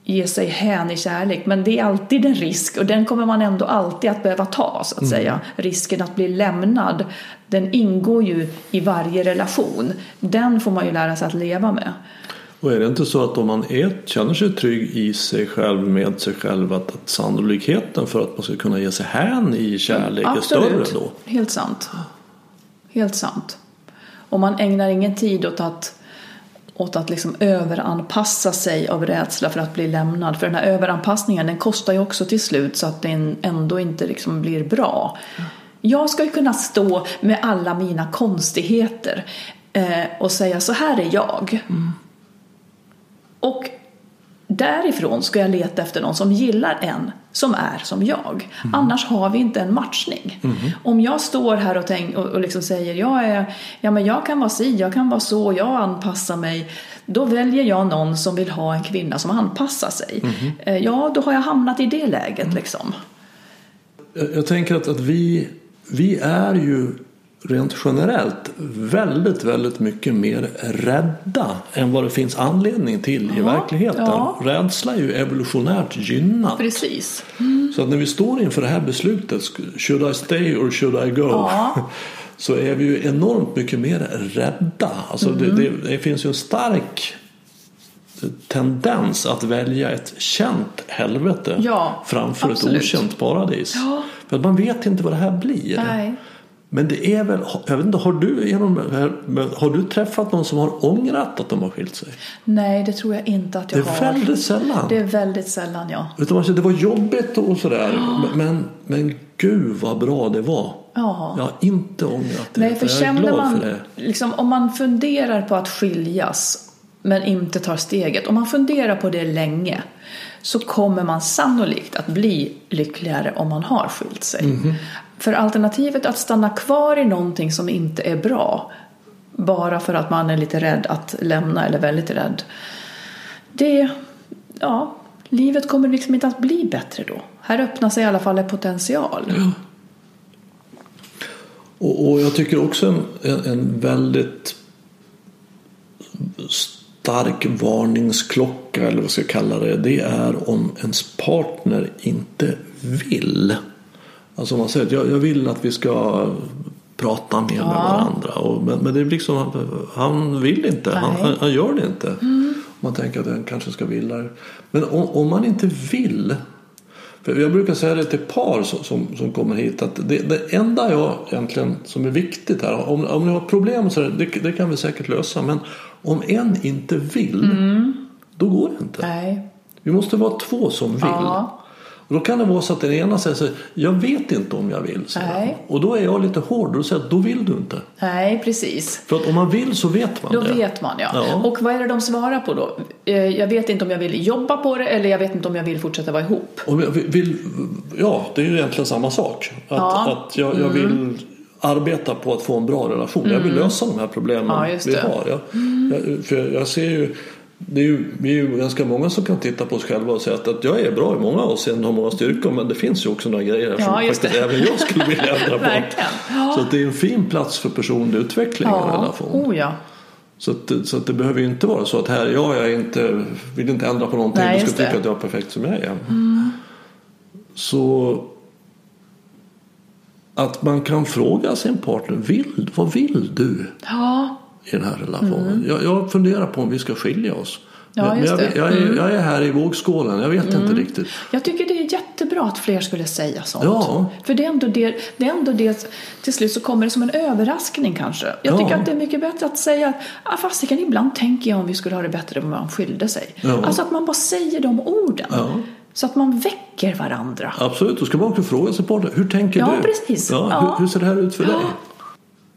ge sig hän i kärlek. Men det är alltid en risk och den kommer man ändå alltid att behöva ta så att säga. Risken att bli lämnad, den ingår ju i varje relation. Den får man ju lära sig att leva med. Och är det inte så att om man är, känner sig trygg i sig själv, med sig själv, att, att sannolikheten för att man ska kunna ge sig hän i kärlek är större då? Helt sant. Helt sant. Och man ägnar ingen tid åt att, åt att liksom överanpassa sig av rädsla för att bli lämnad. För den här överanpassningen den kostar ju också till slut så att den ändå inte liksom blir bra. Jag ska ju kunna stå med alla mina konstigheter eh, och säga så här är jag. Och därifrån ska jag leta efter någon som gillar en som är som jag. Annars har vi inte en matchning. Om jag står här och, tänk, och, och liksom säger jag, är, ja, men jag kan vara si, jag kan vara så, jag anpassar mig. Då väljer jag någon som vill ha en kvinna som anpassar sig. Eh, Ja, då har jag hamnat i det läget liksom. Jag, jag tänker att, att vi, vi är ju rent generellt väldigt, väldigt mycket mer rädda än vad det finns anledning till i verkligheten. ja. Rädsla är ju evolutionärt gynnat. Precis. Så att när vi står inför det här beslutet, should I stay or should I go? Ja. *laughs* Så är vi ju enormt mycket mer rädda. Alltså det, det, det finns ju en stark tendens att välja ett känt helvete Ja, framför absolut. ett okänt paradis. Ja. För att man vet inte vad det här blir. Nej. Men det är väl, jag vet inte, har du, genom, har du träffat någon som har ångrat att de har skilt sig? Nej, det tror jag inte att Det jag är har. väldigt sällan. Det är väldigt sällan, ja. Utan man säger, det var jobbigt och sådär. Men, men gud vad bra det var. Ja. Jag har inte ångrat det. Nej, för jag är glad man, för det. liksom, om man funderar på att skiljas men inte tar steget, om man funderar på det länge så kommer man sannolikt att bli lyckligare om man har skilt sig. Mhm. För alternativet att stanna kvar i någonting som inte är bra bara för att man är lite rädd att lämna eller väldigt rädd. Det, ja, livet kommer liksom inte att bli bättre då. Här öppnar sig i alla fall en potential. Och, och jag tycker också en, en, en väldigt stark varningsklocka eller vad ska jag kalla det. Det är om ens partner inte vill. Alltså man säger att jag, jag vill att vi ska prata mer med varandra. Och, men, men det är liksom, han, vill inte. Han, han, han gör det inte. Man tänker att han kanske ska vilja. Men om, om man inte vill för jag brukar säga det till par som, som, som kommer hit att det, det enda jag egentligen som är viktigt här, om, om ni har problem så det, det kan vi säkert lösa men om en inte vill då går det inte. Nej. Vi måste vara två som vill. Ja. Och då kan det vara så att den ena säger så här, jag vet inte om jag vill. Och då är jag lite hård och då säger jag, då vill du inte. Nej, precis. För att om man vill så vet man Då det. vet man ja. Ja. Och vad är det de svarar på då? Eh, Jag vet inte om jag vill jobba på det eller jag vet inte om jag vill fortsätta vara ihop. Vill, ja, det är ju egentligen samma sak. Att, Ja. Mm. att jag, jag vill arbeta på att få en bra relation. Jag vill lösa de här problemen Mm. Ja, vi. Mm. har. Jag, jag, för jag ser ju det är ju, vi är ju ganska många som kan titta på oss själva och säga att, att jag är bra i många avseenden, har många styrkor men det finns ju också några grejer här Ja, som faktiskt även jag skulle vilja *laughs* ändra på. Ja. Så att det är en fin plats för personlig utveckling i en Ja, relation. oh ja. Så, att, så att det behöver ju inte vara så att här, ja, jag är inte, vill inte ändra på någonting, Nej, du ska det. tycka att jag är perfekt som jag är. Så att man kan fråga sin partner, vill, vad vill du Ja, i den här relationen? Jag, jag funderar på om vi ska skilja oss. Mm. Ja, just jag, det. Mm. jag, är, jag är här i vågskålen, jag vet inte riktigt. jag tycker det är jättebra att fler skulle säga sånt. Ja. För det är, ändå det, det är ändå det, till slut så kommer det som en överraskning kanske. Jag Ja. tycker att det är mycket bättre att säga, ah, fasiken ibland tänker jag om vi skulle ha det bättre om man skilde sig. Ja. Alltså att man bara säger de orden. Ja. Så att man väcker varandra. Absolut, då ska man också fråga sin partner, hur tänker Ja, du? precis. Ja, Ja. Hur, hur ser det här ut för dig?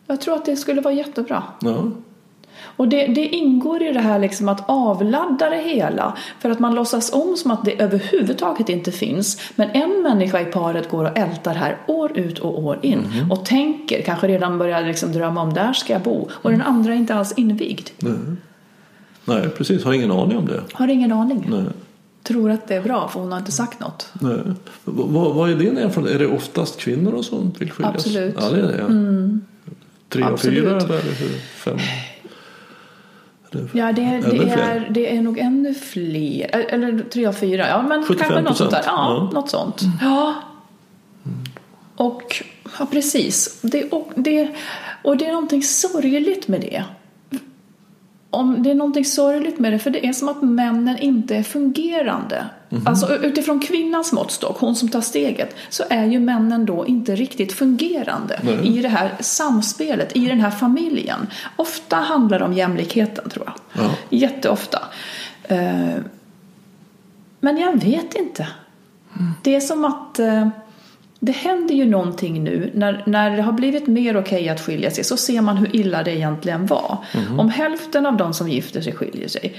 Jag tror att det skulle vara jättebra. Ja. Och det, det ingår i det här liksom att avladda det hela för att man låtsas om som att det överhuvudtaget inte finns. Men en människa i paret går och ältar här år ut och år in Mhm. och tänker, kanske redan börjar liksom drömma om där ska jag bo. Och den andra är inte alls invigd. Nej. Nej, precis, har ingen aning om det. Har ingen aning. Nej. Tror att det är bra för hon har inte sagt något. Nej. Vad, vad är din erfarenhet? Är det oftast kvinnor som vill skiljas? Absolut. Ja, det är det. Ja. Tre Absolut. fyra eller hur? fem? Ja, det, det, är, det är nog ännu fler. Eller tre av fyra. Ja, men 75%. kanske något sånt där. Ja, Ja. Mm. något sånt. Ja. Och, ja precis. Det, och, det, och det är någonting sorgligt med det. Om det är någonting sorgligt med det, för det är som att männen inte är fungerande. Mhm. Alltså utifrån kvinnans måttstock, hon som tar steget, så är ju männen då inte riktigt fungerande Nej. i det här samspelet, i den här familjen. Ofta handlar det om jämlikheten, tror jag. Ja. Jätteofta. Eh, Men jag vet inte. Det är som att eh, det händer ju någonting nu när, när det har blivit mer okej att skilja sig så ser man hur illa det egentligen var. Om hälften av de som gifter sig skiljer sig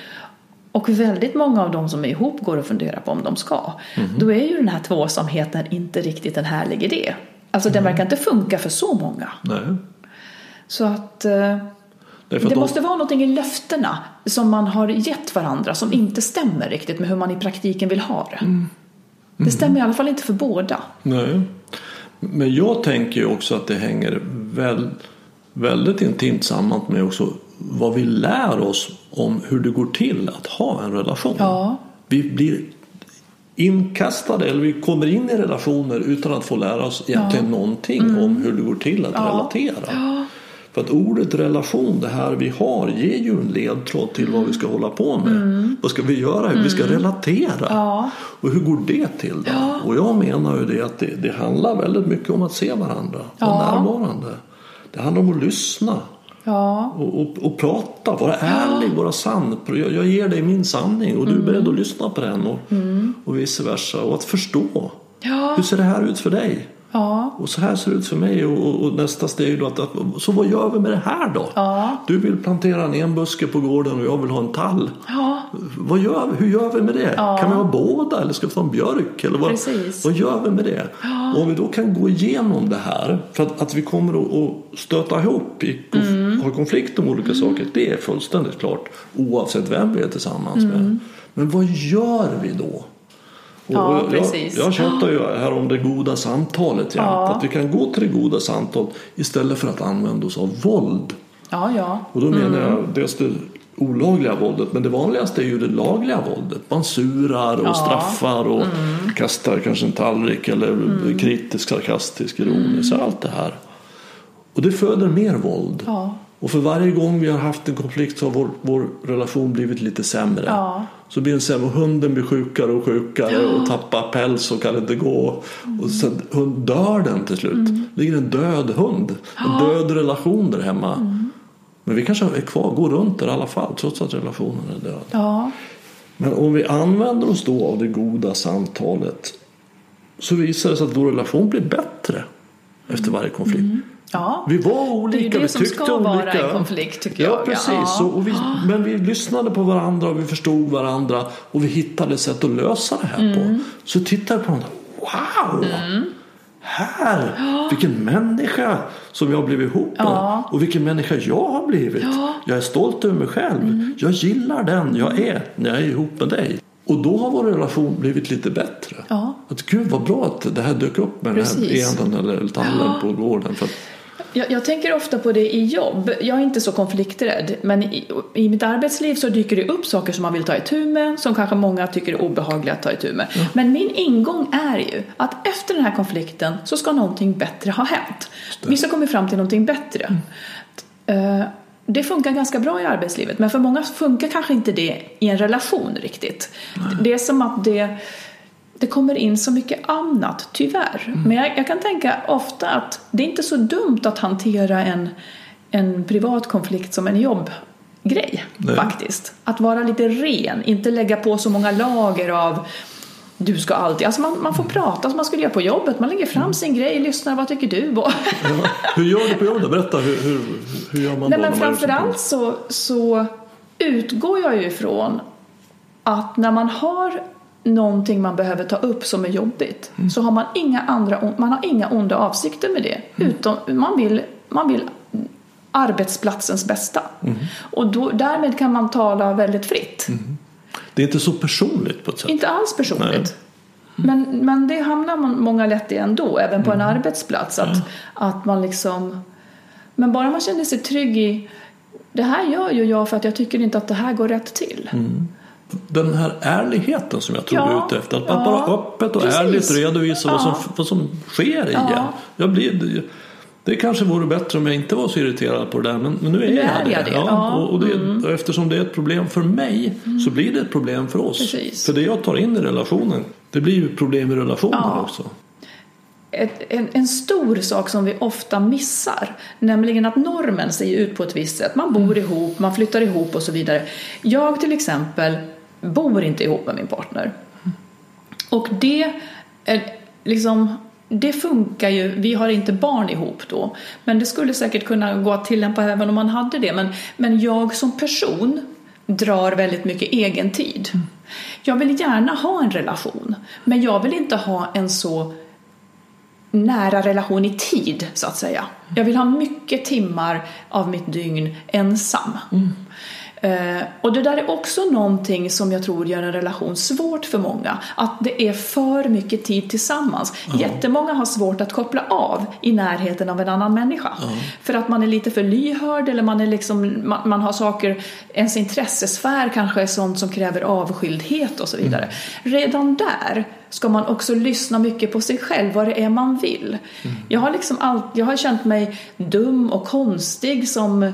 och väldigt många av de som är ihop går och funderar på om de ska. Då är ju den här tvåsamheten inte riktigt en härlig idé. Alltså den verkar inte funka för så många. Nej. Så att eh, det att de, måste vara någonting i löftena som man har gett varandra som inte stämmer riktigt med hur man i praktiken vill ha det. Det stämmer i alla fall inte för båda. Nej. Men jag tänker ju också att det hänger väl, väldigt intimt samman med också vad vi lär oss om hur det går till att ha en relation. Ja. Vi blir inkastade eller vi kommer in i relationer utan att få lära oss egentligen någonting om hur det går till att relatera. För att ordet relation, det här vi har, ger ju en ledtråd till vad vi ska hålla på med. Vad ska vi göra? Hur vi ska relatera. Ja. Och hur går det till då? Och jag menar ju det att det, det handlar väldigt mycket om att se varandra. Vara Ja. närvarande. Det handlar om att lyssna. Ja, Och, och, och prata, vara ärlig, vara sann. Jag, jag ger dig min sanning och du är beredd att lyssna på den och, och vice versa. Och att förstå. Ja. Hur ser det här ut för dig? Ja, Och så här ser det ut för mig. Och, och, och nästa steg då att, att, så vad gör vi med det här då? Ja. Du vill plantera en enbuske på gården och jag vill ha en tall. ja, Vad gör vi? Hur gör vi med det? Ja. Kan vi ha båda eller ska vi ta en björk? Eller vad, Precis. vad gör vi med det? Och om vi då kan gå igenom det här för att, att vi kommer att, att stöta ihop, i, Mm. ha konflikt om olika saker, det är fullständigt klart oavsett vem vi är tillsammans Mm. med. Men vad gör vi då? Ja, jag, precis. jag tjatar ju här om det goda samtalet. Ja. Att vi kan gå till det goda samtalet istället för att använda oss av våld. ja, ja. Och då menar Mm. jag dels det olagliga våldet men det vanligaste är ju det lagliga våldet. Man surar och Ja. straffar och kastar kanske en tallrik eller Mm. kritisk, sarkastisk, ironisk. Allt det här. Och det föder mer våld. Ja. Och för varje gång vi har haft en konflikt så har vår, vår relation blivit lite sämre. Ja. Så blir den sämre. Hunden blir sjukare och sjukare och tappar päls och kan inte gå. Och sen hund, dör den till slut. ligger en död hund. En död relation där hemma. Men vi kanske är kvar, går runt där i alla fall trots att relationen är död. ja. Men om vi använder oss då av det goda samtalet så visar det sig att vår relation blir bättre efter varje konflikt. Ja. Vi var Det är ju olika, det vi som tyckte ska olika. vara en konflikt, tycker ja, jag. Precis. Ja. Och vi, men vi lyssnade på varandra och vi förstod varandra och vi hittade sätt att lösa det här Mm. på. Så tittade jag på varandra. Wow! här, vilken människa som jag har blivit ihop med. Ja. Och vilken människa jag har blivit. Jag är stolt över mig själv. Mm. Jag gillar den jag är när jag är ihop med dig. Och då har vår relation blivit lite bättre. Ja. Att gud vad bra att det här dök upp med Precis. den här enen eller tallen på gården. För Jag, jag tänker ofta på det i jobb. Jag är inte så konflikträdd, men i, i mitt arbetsliv så dyker det upp saker som man vill ta itu med, som kanske många tycker är obehagliga att ta itu med. Men min ingång är ju att efter den här konflikten så ska någonting bättre ha hänt. Vi ska komma fram till någonting bättre. Eh, Det funkar ganska bra i arbetslivet, men för många funkar kanske inte det i en relation riktigt. Det är som att det det kommer in så mycket annat, tyvärr. Men jag, jag kan tänka ofta att det är inte så dumt att hantera en, en privat konflikt som en jobbgrej, Nej. faktiskt. Att vara lite ren, inte lägga på så många lager av du ska alltid, alltså man, man får prata som man skulle göra på jobbet. Man lägger fram sin grej, lyssnar, vad tycker du? Ja. Hur gör du på jobbet? Berätta, hur, hur, hur gör man Nej, då? men framförallt så, så utgår jag ju ifrån att när man har någonting man behöver ta upp som är jobbigt så har man inga, andra, man har inga onda avsikter med det. Utom man vill, man vill arbetsplatsens bästa. Och då, därmed kan man tala väldigt fritt. Det är inte så personligt på ett sätt. Inte alls personligt. Men, men det hamnar man många lätt i ändå, även på en arbetsplats. Att, att man liksom... Men bara man känner sig trygg i det här gör ju jag för att jag tycker inte att det här går rätt till. Den här ärligheten som jag tror du är Ja, ute efter. Att ja, bara öppet och precis. ärligt redovisa vad, som, Ja. vad som sker i Ja. en. Jag blir, det kanske vore bättre om jag inte var så irriterad på det där men, men nu är Nu jag är det. jag det, ja. Mm. och, och, det och eftersom det är ett problem för mig så blir det ett problem för oss. Precis. För det jag tar in i relationen det blir ju problem i relationen Ja. också. Ett, en, en stor sak som vi ofta missar, nämligen att normen ser ut på ett visst sätt. Man bor ihop, man flyttar ihop och så vidare. Jag till exempel bor inte ihop med min partner. Och det är liksom det funkar ju, vi har inte barn ihop då, men det skulle säkert kunna gå att tillämpa även om man hade det. Men, men jag som person drar väldigt mycket egen tid. Jag vill gärna ha en relation, men jag vill inte ha en så nära relation i tid, så att säga. Jag vill ha mycket timmar av mitt dygn ensam. Mm. Eh, och det där är också någonting som jag tror gör en relation svårt för många. Att det är för mycket tid tillsammans. Jättemånga har svårt att koppla av i närheten av en annan människa. För att man är lite för lyhörd eller man, är liksom, man, man har saker, ens intressesfär kanske är sånt som kräver avskildhet och så vidare. Redan där ska man också lyssna mycket på sig själv, vad det är man vill. Jag har liksom allt, jag har känt mig dum och konstig som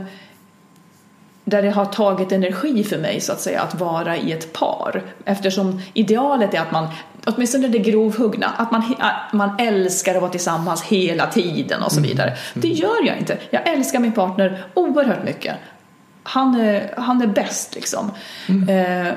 där det har tagit energi för mig så att säga att vara i ett par. Eftersom idealet är att man, åtminstone det grovhuggna, att man, man älskar att vara tillsammans hela tiden och så vidare. Det gör jag inte. Jag älskar min partner oerhört mycket. Han är, han är bäst liksom. Eh,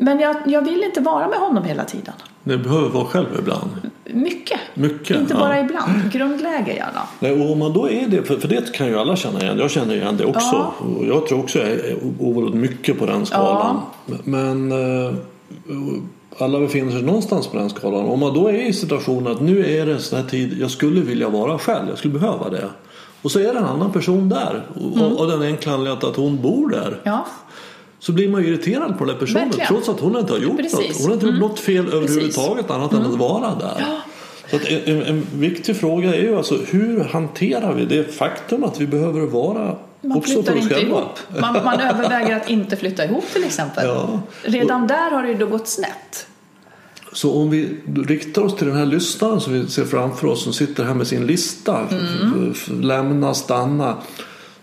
men jag, jag vill inte vara med honom hela tiden. Det behöver vara själv ibland. Mycket. Mycket, inte ja. bara ibland. Grundläge gärna. Nej, och om man då är det, för, för det kan ju alla känna igen. Jag känner igen det också. Ja. Och jag tror också jag är oerhört mycket på den skalan. Men eh, alla befinner sig någonstans på den skalan. Om man då är i situationen att nu är det en sån här tid jag skulle vilja vara själv. Jag skulle behöva det. Och så är det en annan person där. Och, Mm. och den enkla anledningen att hon bor där. Ja. Så blir man ju irriterad på den här personen. Verkligen. Trots att hon inte har gjort Precis. Mm. något. Hon har inte gjort något fel överhuvudtaget annat än att vara där. Så att en, en, viktig fråga är ju alltså hur hanterar vi det faktum att vi behöver vara Man flyttar inte själva? ihop. Man, man *laughs* överväger att inte flytta ihop till exempel. Ja. Redan där har det ju då gått snett. Så om vi riktar oss till den här lyssnaren som vi ser framför oss som sitter här med sin lista. Mm. Lämna, stanna.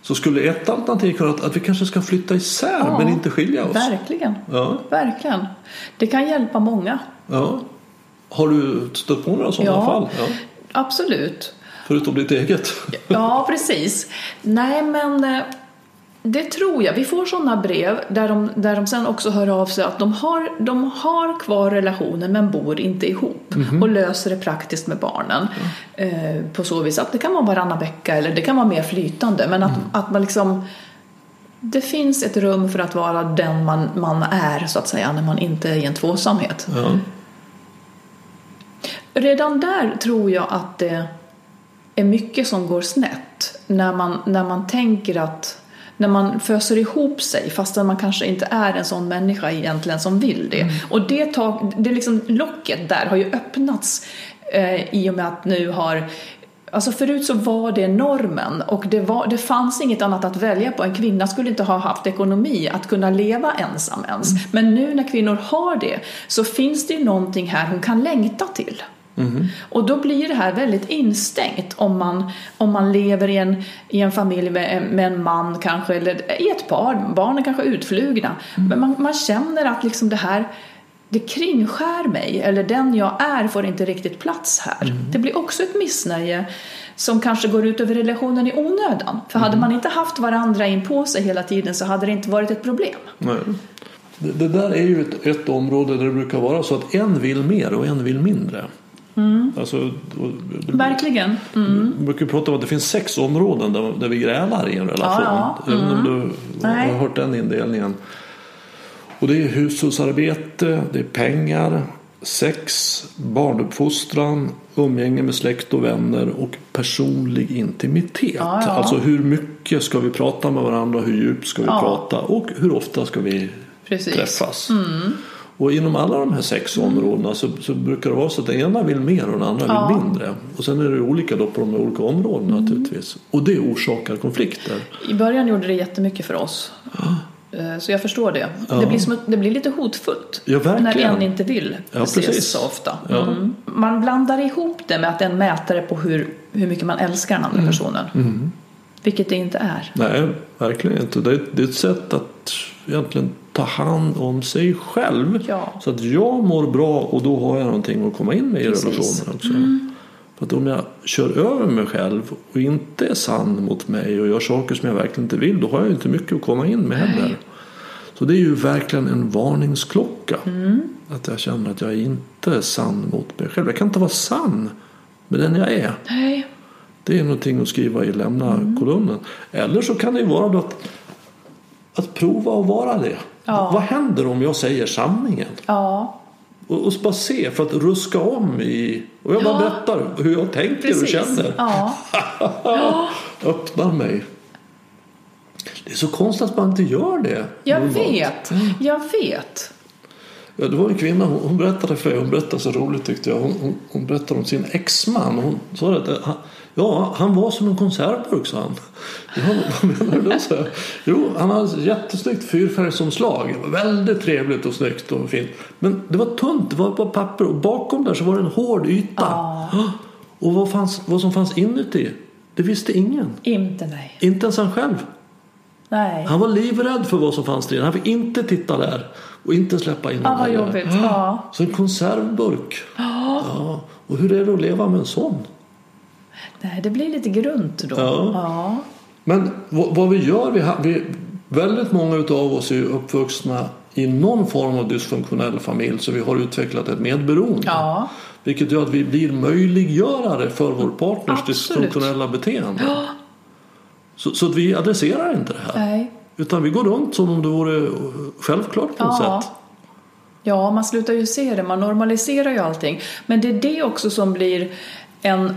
Så skulle ett alternativ kunna att, att vi kanske ska flytta isär Ja. men inte skilja oss. Verkligen. Ja. Verkligen. Det kan hjälpa många. Ja. Har du stött på några sådana Ja. fall? Ja. Absolut. Förutom ditt eget? Ja, precis. Nej, men eh, det tror jag. Vi får sådana brev där de, där de sen också hör av sig att de har, de har kvar relationen men bor inte ihop och löser det praktiskt med barnen. Eh, på så vis att det kan vara varannan vecka eller det kan vara mer flytande men att, att man liksom det finns ett rum för att vara den man, man är så att säga när man inte är i en tvåsamhet. Redan där tror jag att det är mycket som går snett när man, när man tänker att när man föser ihop sig fastän man kanske inte är en sån människa egentligen som vill det. Mm. Och det, tag, det liksom, locket där har ju öppnats eh, i och med att nu har Alltså förut så var det normen och det, var, det fanns inget annat att välja på. En kvinna skulle inte ha haft ekonomi att kunna leva ensam ens. Mm. Men nu när kvinnor har det så finns det ju någonting här hon kan längta till. Mm. Och då blir det här väldigt instängt om man, om man lever i en, i en familj med, med en man kanske, eller i ett par, barnen kanske är utflugna. Mm. Men man, man känner att liksom det här det kringskär mig, eller den jag är får inte riktigt plats här. Mm. Det blir också ett missnöje som kanske går ut över relationen i onödan. För hade mm. man inte haft varandra in på sig hela tiden så hade det inte varit ett problem. Nej. Det, det där är ju ett, ett område där det brukar vara så att en vill mer och en vill mindre. Mm. Alltså, Verkligen. Mm. Vi brukar prata om att det finns sex områden där, där vi grälar i en relation. Ja, ja. Mm. Även om mm. du Nej. har hört den indelningen. Och det är hushållsarbete, det är pengar, sex, barnuppfostran, umgänge med släkt och vänner och personlig intimitet. Ja, ja. Alltså hur mycket ska vi prata med varandra, hur djupt ska vi ja. prata och hur ofta ska vi Precis. träffas. Mm. Och inom alla de här sex områdena så, så, brukar det vara så att den ena vill mer och den andra ja. vill mindre. Och sen är det olika då på de olika områdena mm. naturligtvis. Och det orsakar konflikter. I början gjorde det jättemycket för oss. Ja. Eh, så jag förstår det. Ja. Det, blir som, det blir lite hotfullt ja, när en inte vill ja, ses precis. så ofta. Mm. Man blandar ihop det med att det är en mätare på hur, hur mycket man älskar den andra mm. personen. Mm. Vilket det inte är. Nej, verkligen inte. Det är, det är ett sätt att egentligen ta hand om sig själv. Ja. Så att jag mår bra och då har jag någonting att komma in med i Precis. relationen också. Mm. För att om jag kör över mig själv och inte är sann mot mig och gör saker som jag verkligen inte vill då har jag inte mycket att komma in med heller. Så det är ju verkligen en varningsklocka. Mm. Att jag känner att jag inte är sann mot mig själv. Jag kan inte vara sann med den jag är. Nej. Det är någonting att skriva i lämna-kolumnen. Mm. Eller så kan det ju vara att, att prova att vara det. Ja. Vad händer om jag säger sanningen? Ja. Och, och bara se för att ruska om i och jag bara ja. berättar hur jag tänker Precis. och känner. Ja. *laughs* Öppnar mig. Det är så konstigt att man inte gör det. Jag normalt. vet, jag vet. Ja, det var en kvinna, hon, hon berättade för mig, hon berättade så roligt tyckte jag. Hon, hon, hon berättade om sin exman. Hon sa att han, ja, han var som en konservburk sa han. Ja, vad menar du då? Så Jo, han hade ett jättesnyggt fyrfärgsomslag. Väldigt trevligt och snyggt och fint. Men det var tunt, det var bara papper och bakom där så var det en hård yta. Ah. Och vad, fanns, vad som fanns inuti, det visste ingen. Inte nej. Inte ens han själv. Nej. Han var livrädd för vad som fanns där Han fick inte titta där och inte släppa in ah, vad jobbigt. Ja. Så en konservburk. Ah. *gasps* Ja. Och hur är det att leva med en sån? Nej, det blir lite grunt då. Ja. ja. Men vad, vi gör, vi, vi, väldigt många av oss är uppvuxna i någon form av dysfunktionell familj så vi har utvecklat ett medberoende. Ja. Vilket gör att vi blir möjliggörare för vår partners Absolut. dysfunktionella beteende. Ja. Så, så att vi adresserar inte det här. Nej. Utan vi går runt som om det vore självklart på något ja. sätt. Ja, man slutar ju se det, man normaliserar ju allting. Men det är det också som blir en...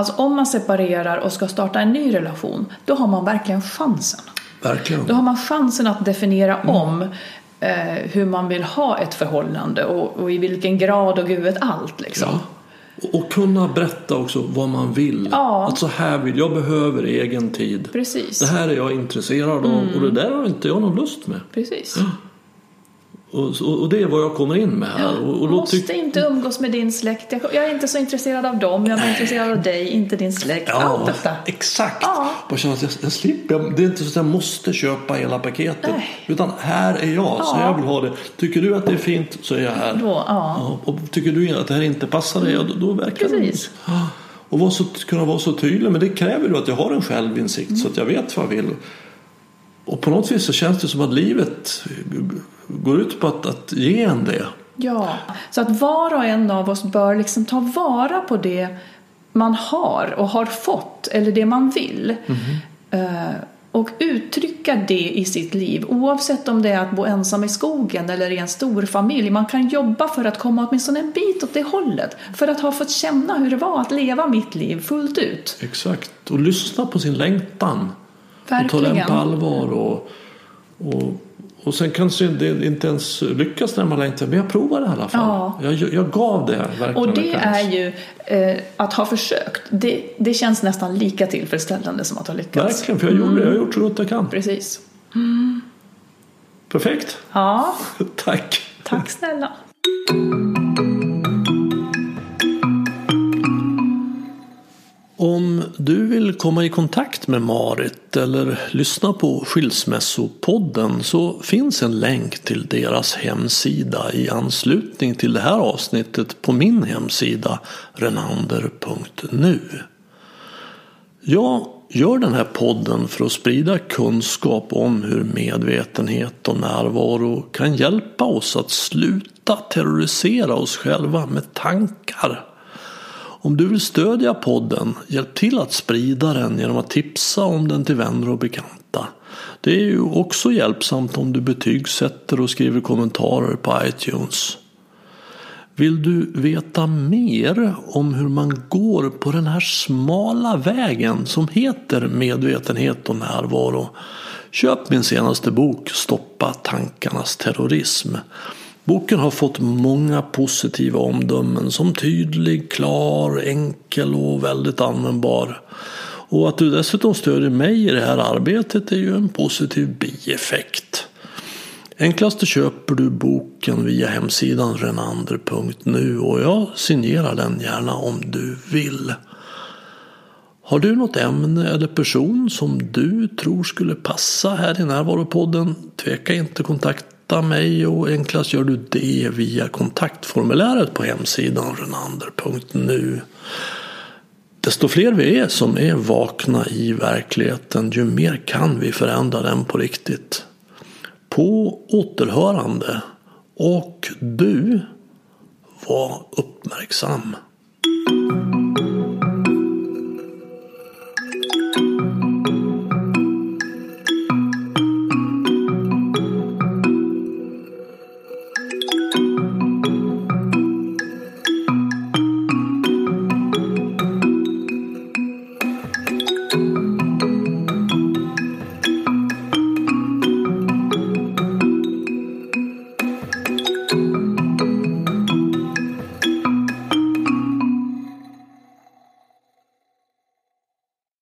Alltså om man separerar och ska starta en ny relation, då har man verkligen chansen. Verkligen. Då har man chansen att definiera mm. om eh, hur man vill ha ett förhållande och, och, i vilken grad och gud vet allt liksom. Ja. Och kunna berätta också vad man vill. Ja. Att så här vill jag, behöver egen tid. Precis. Det här är jag intresserad av mm. och det där har inte jag någon lust med. Precis. Ja. Och, och, det är vad jag kommer in med här. Och, och måste inte umgås med din släkt. Jag, jag är inte så intresserad av dem. Jag är Nej. intresserad av dig, inte din släkt. Ja, Allt detta. Exakt. Ja. Bara känna att jag, jag slipper. Det är inte så att jag måste köpa hela paketet. Nej. Utan här är jag, ja. så jag vill ha det. Tycker du att det är fint så är jag här. Då, ja. och tycker du att det här inte passar dig, då, då verkar Precis. det. Och vara så, kunna vara så tydlig. Men det kräver ju att jag har en självinsikt mm. så att jag vet vad jag vill. Och på något vis så känns det som att livet går ut på att, att ge en det. Ja, så att var och en av oss bör liksom ta vara på det man har och har fått eller det man vill. Mm. och uttrycka det i sitt liv, oavsett om det är att bo ensam i skogen eller i en stor familj. Man kan jobba för att komma åtminstone en bit åt det hållet, för att ha fått känna hur det var att leva mitt liv fullt ut. Exakt, och lyssna på sin längtan. Verkligen. Och ta den på allvar. Och, och, och sen kanske det inte ens lyckas när man längtar, men jag provade i alla fall. Ja. Jag, jag gav det verkligen Och det är ju eh, att ha försökt. Det, det känns nästan lika tillfredsställande som att ha lyckats. Verkligen, för jag gjorde det. Jag har gjort så gott jag kan. Precis. Perfekt. Ja, *laughs* Tack. tack snälla. Om du vill komma i kontakt med Marit eller lyssna på Skilsmässopodden så finns en länk till deras hemsida i anslutning till det här avsnittet på min hemsida renander.nu. Jag gör den här podden för att sprida kunskap om hur medvetenhet och närvaro kan hjälpa oss att sluta terrorisera oss själva med tankar. Om du vill stödja podden, hjälp till att sprida den genom att tipsa om den till vänner och bekanta. Det är ju också hjälpsamt om du betygsätter och skriver kommentarer på iTunes. Vill du veta mer om hur man går på den här smala vägen som heter medvetenhet och närvaro? Köp min senaste bok Stoppa tankarnas terrorism. Boken har fått många positiva omdömen som tydlig, klar, enkel och väldigt användbar. Och att du dessutom stödjer mig i det här arbetet är ju en positiv bieffekt. Enklast köper du boken via hemsidan renander.nu och jag signerar den gärna om du vill. Har du något ämne eller person som du tror skulle passa här i Närvaropodden? Tveka inte kontakta kontakta mig och enklast gör du det via kontaktformuläret på hemsidan renander.nu. Desto fler vi är som är vakna i verkligheten, ju mer kan vi förändra den på riktigt. På återhörande. Och du, var uppmärksam.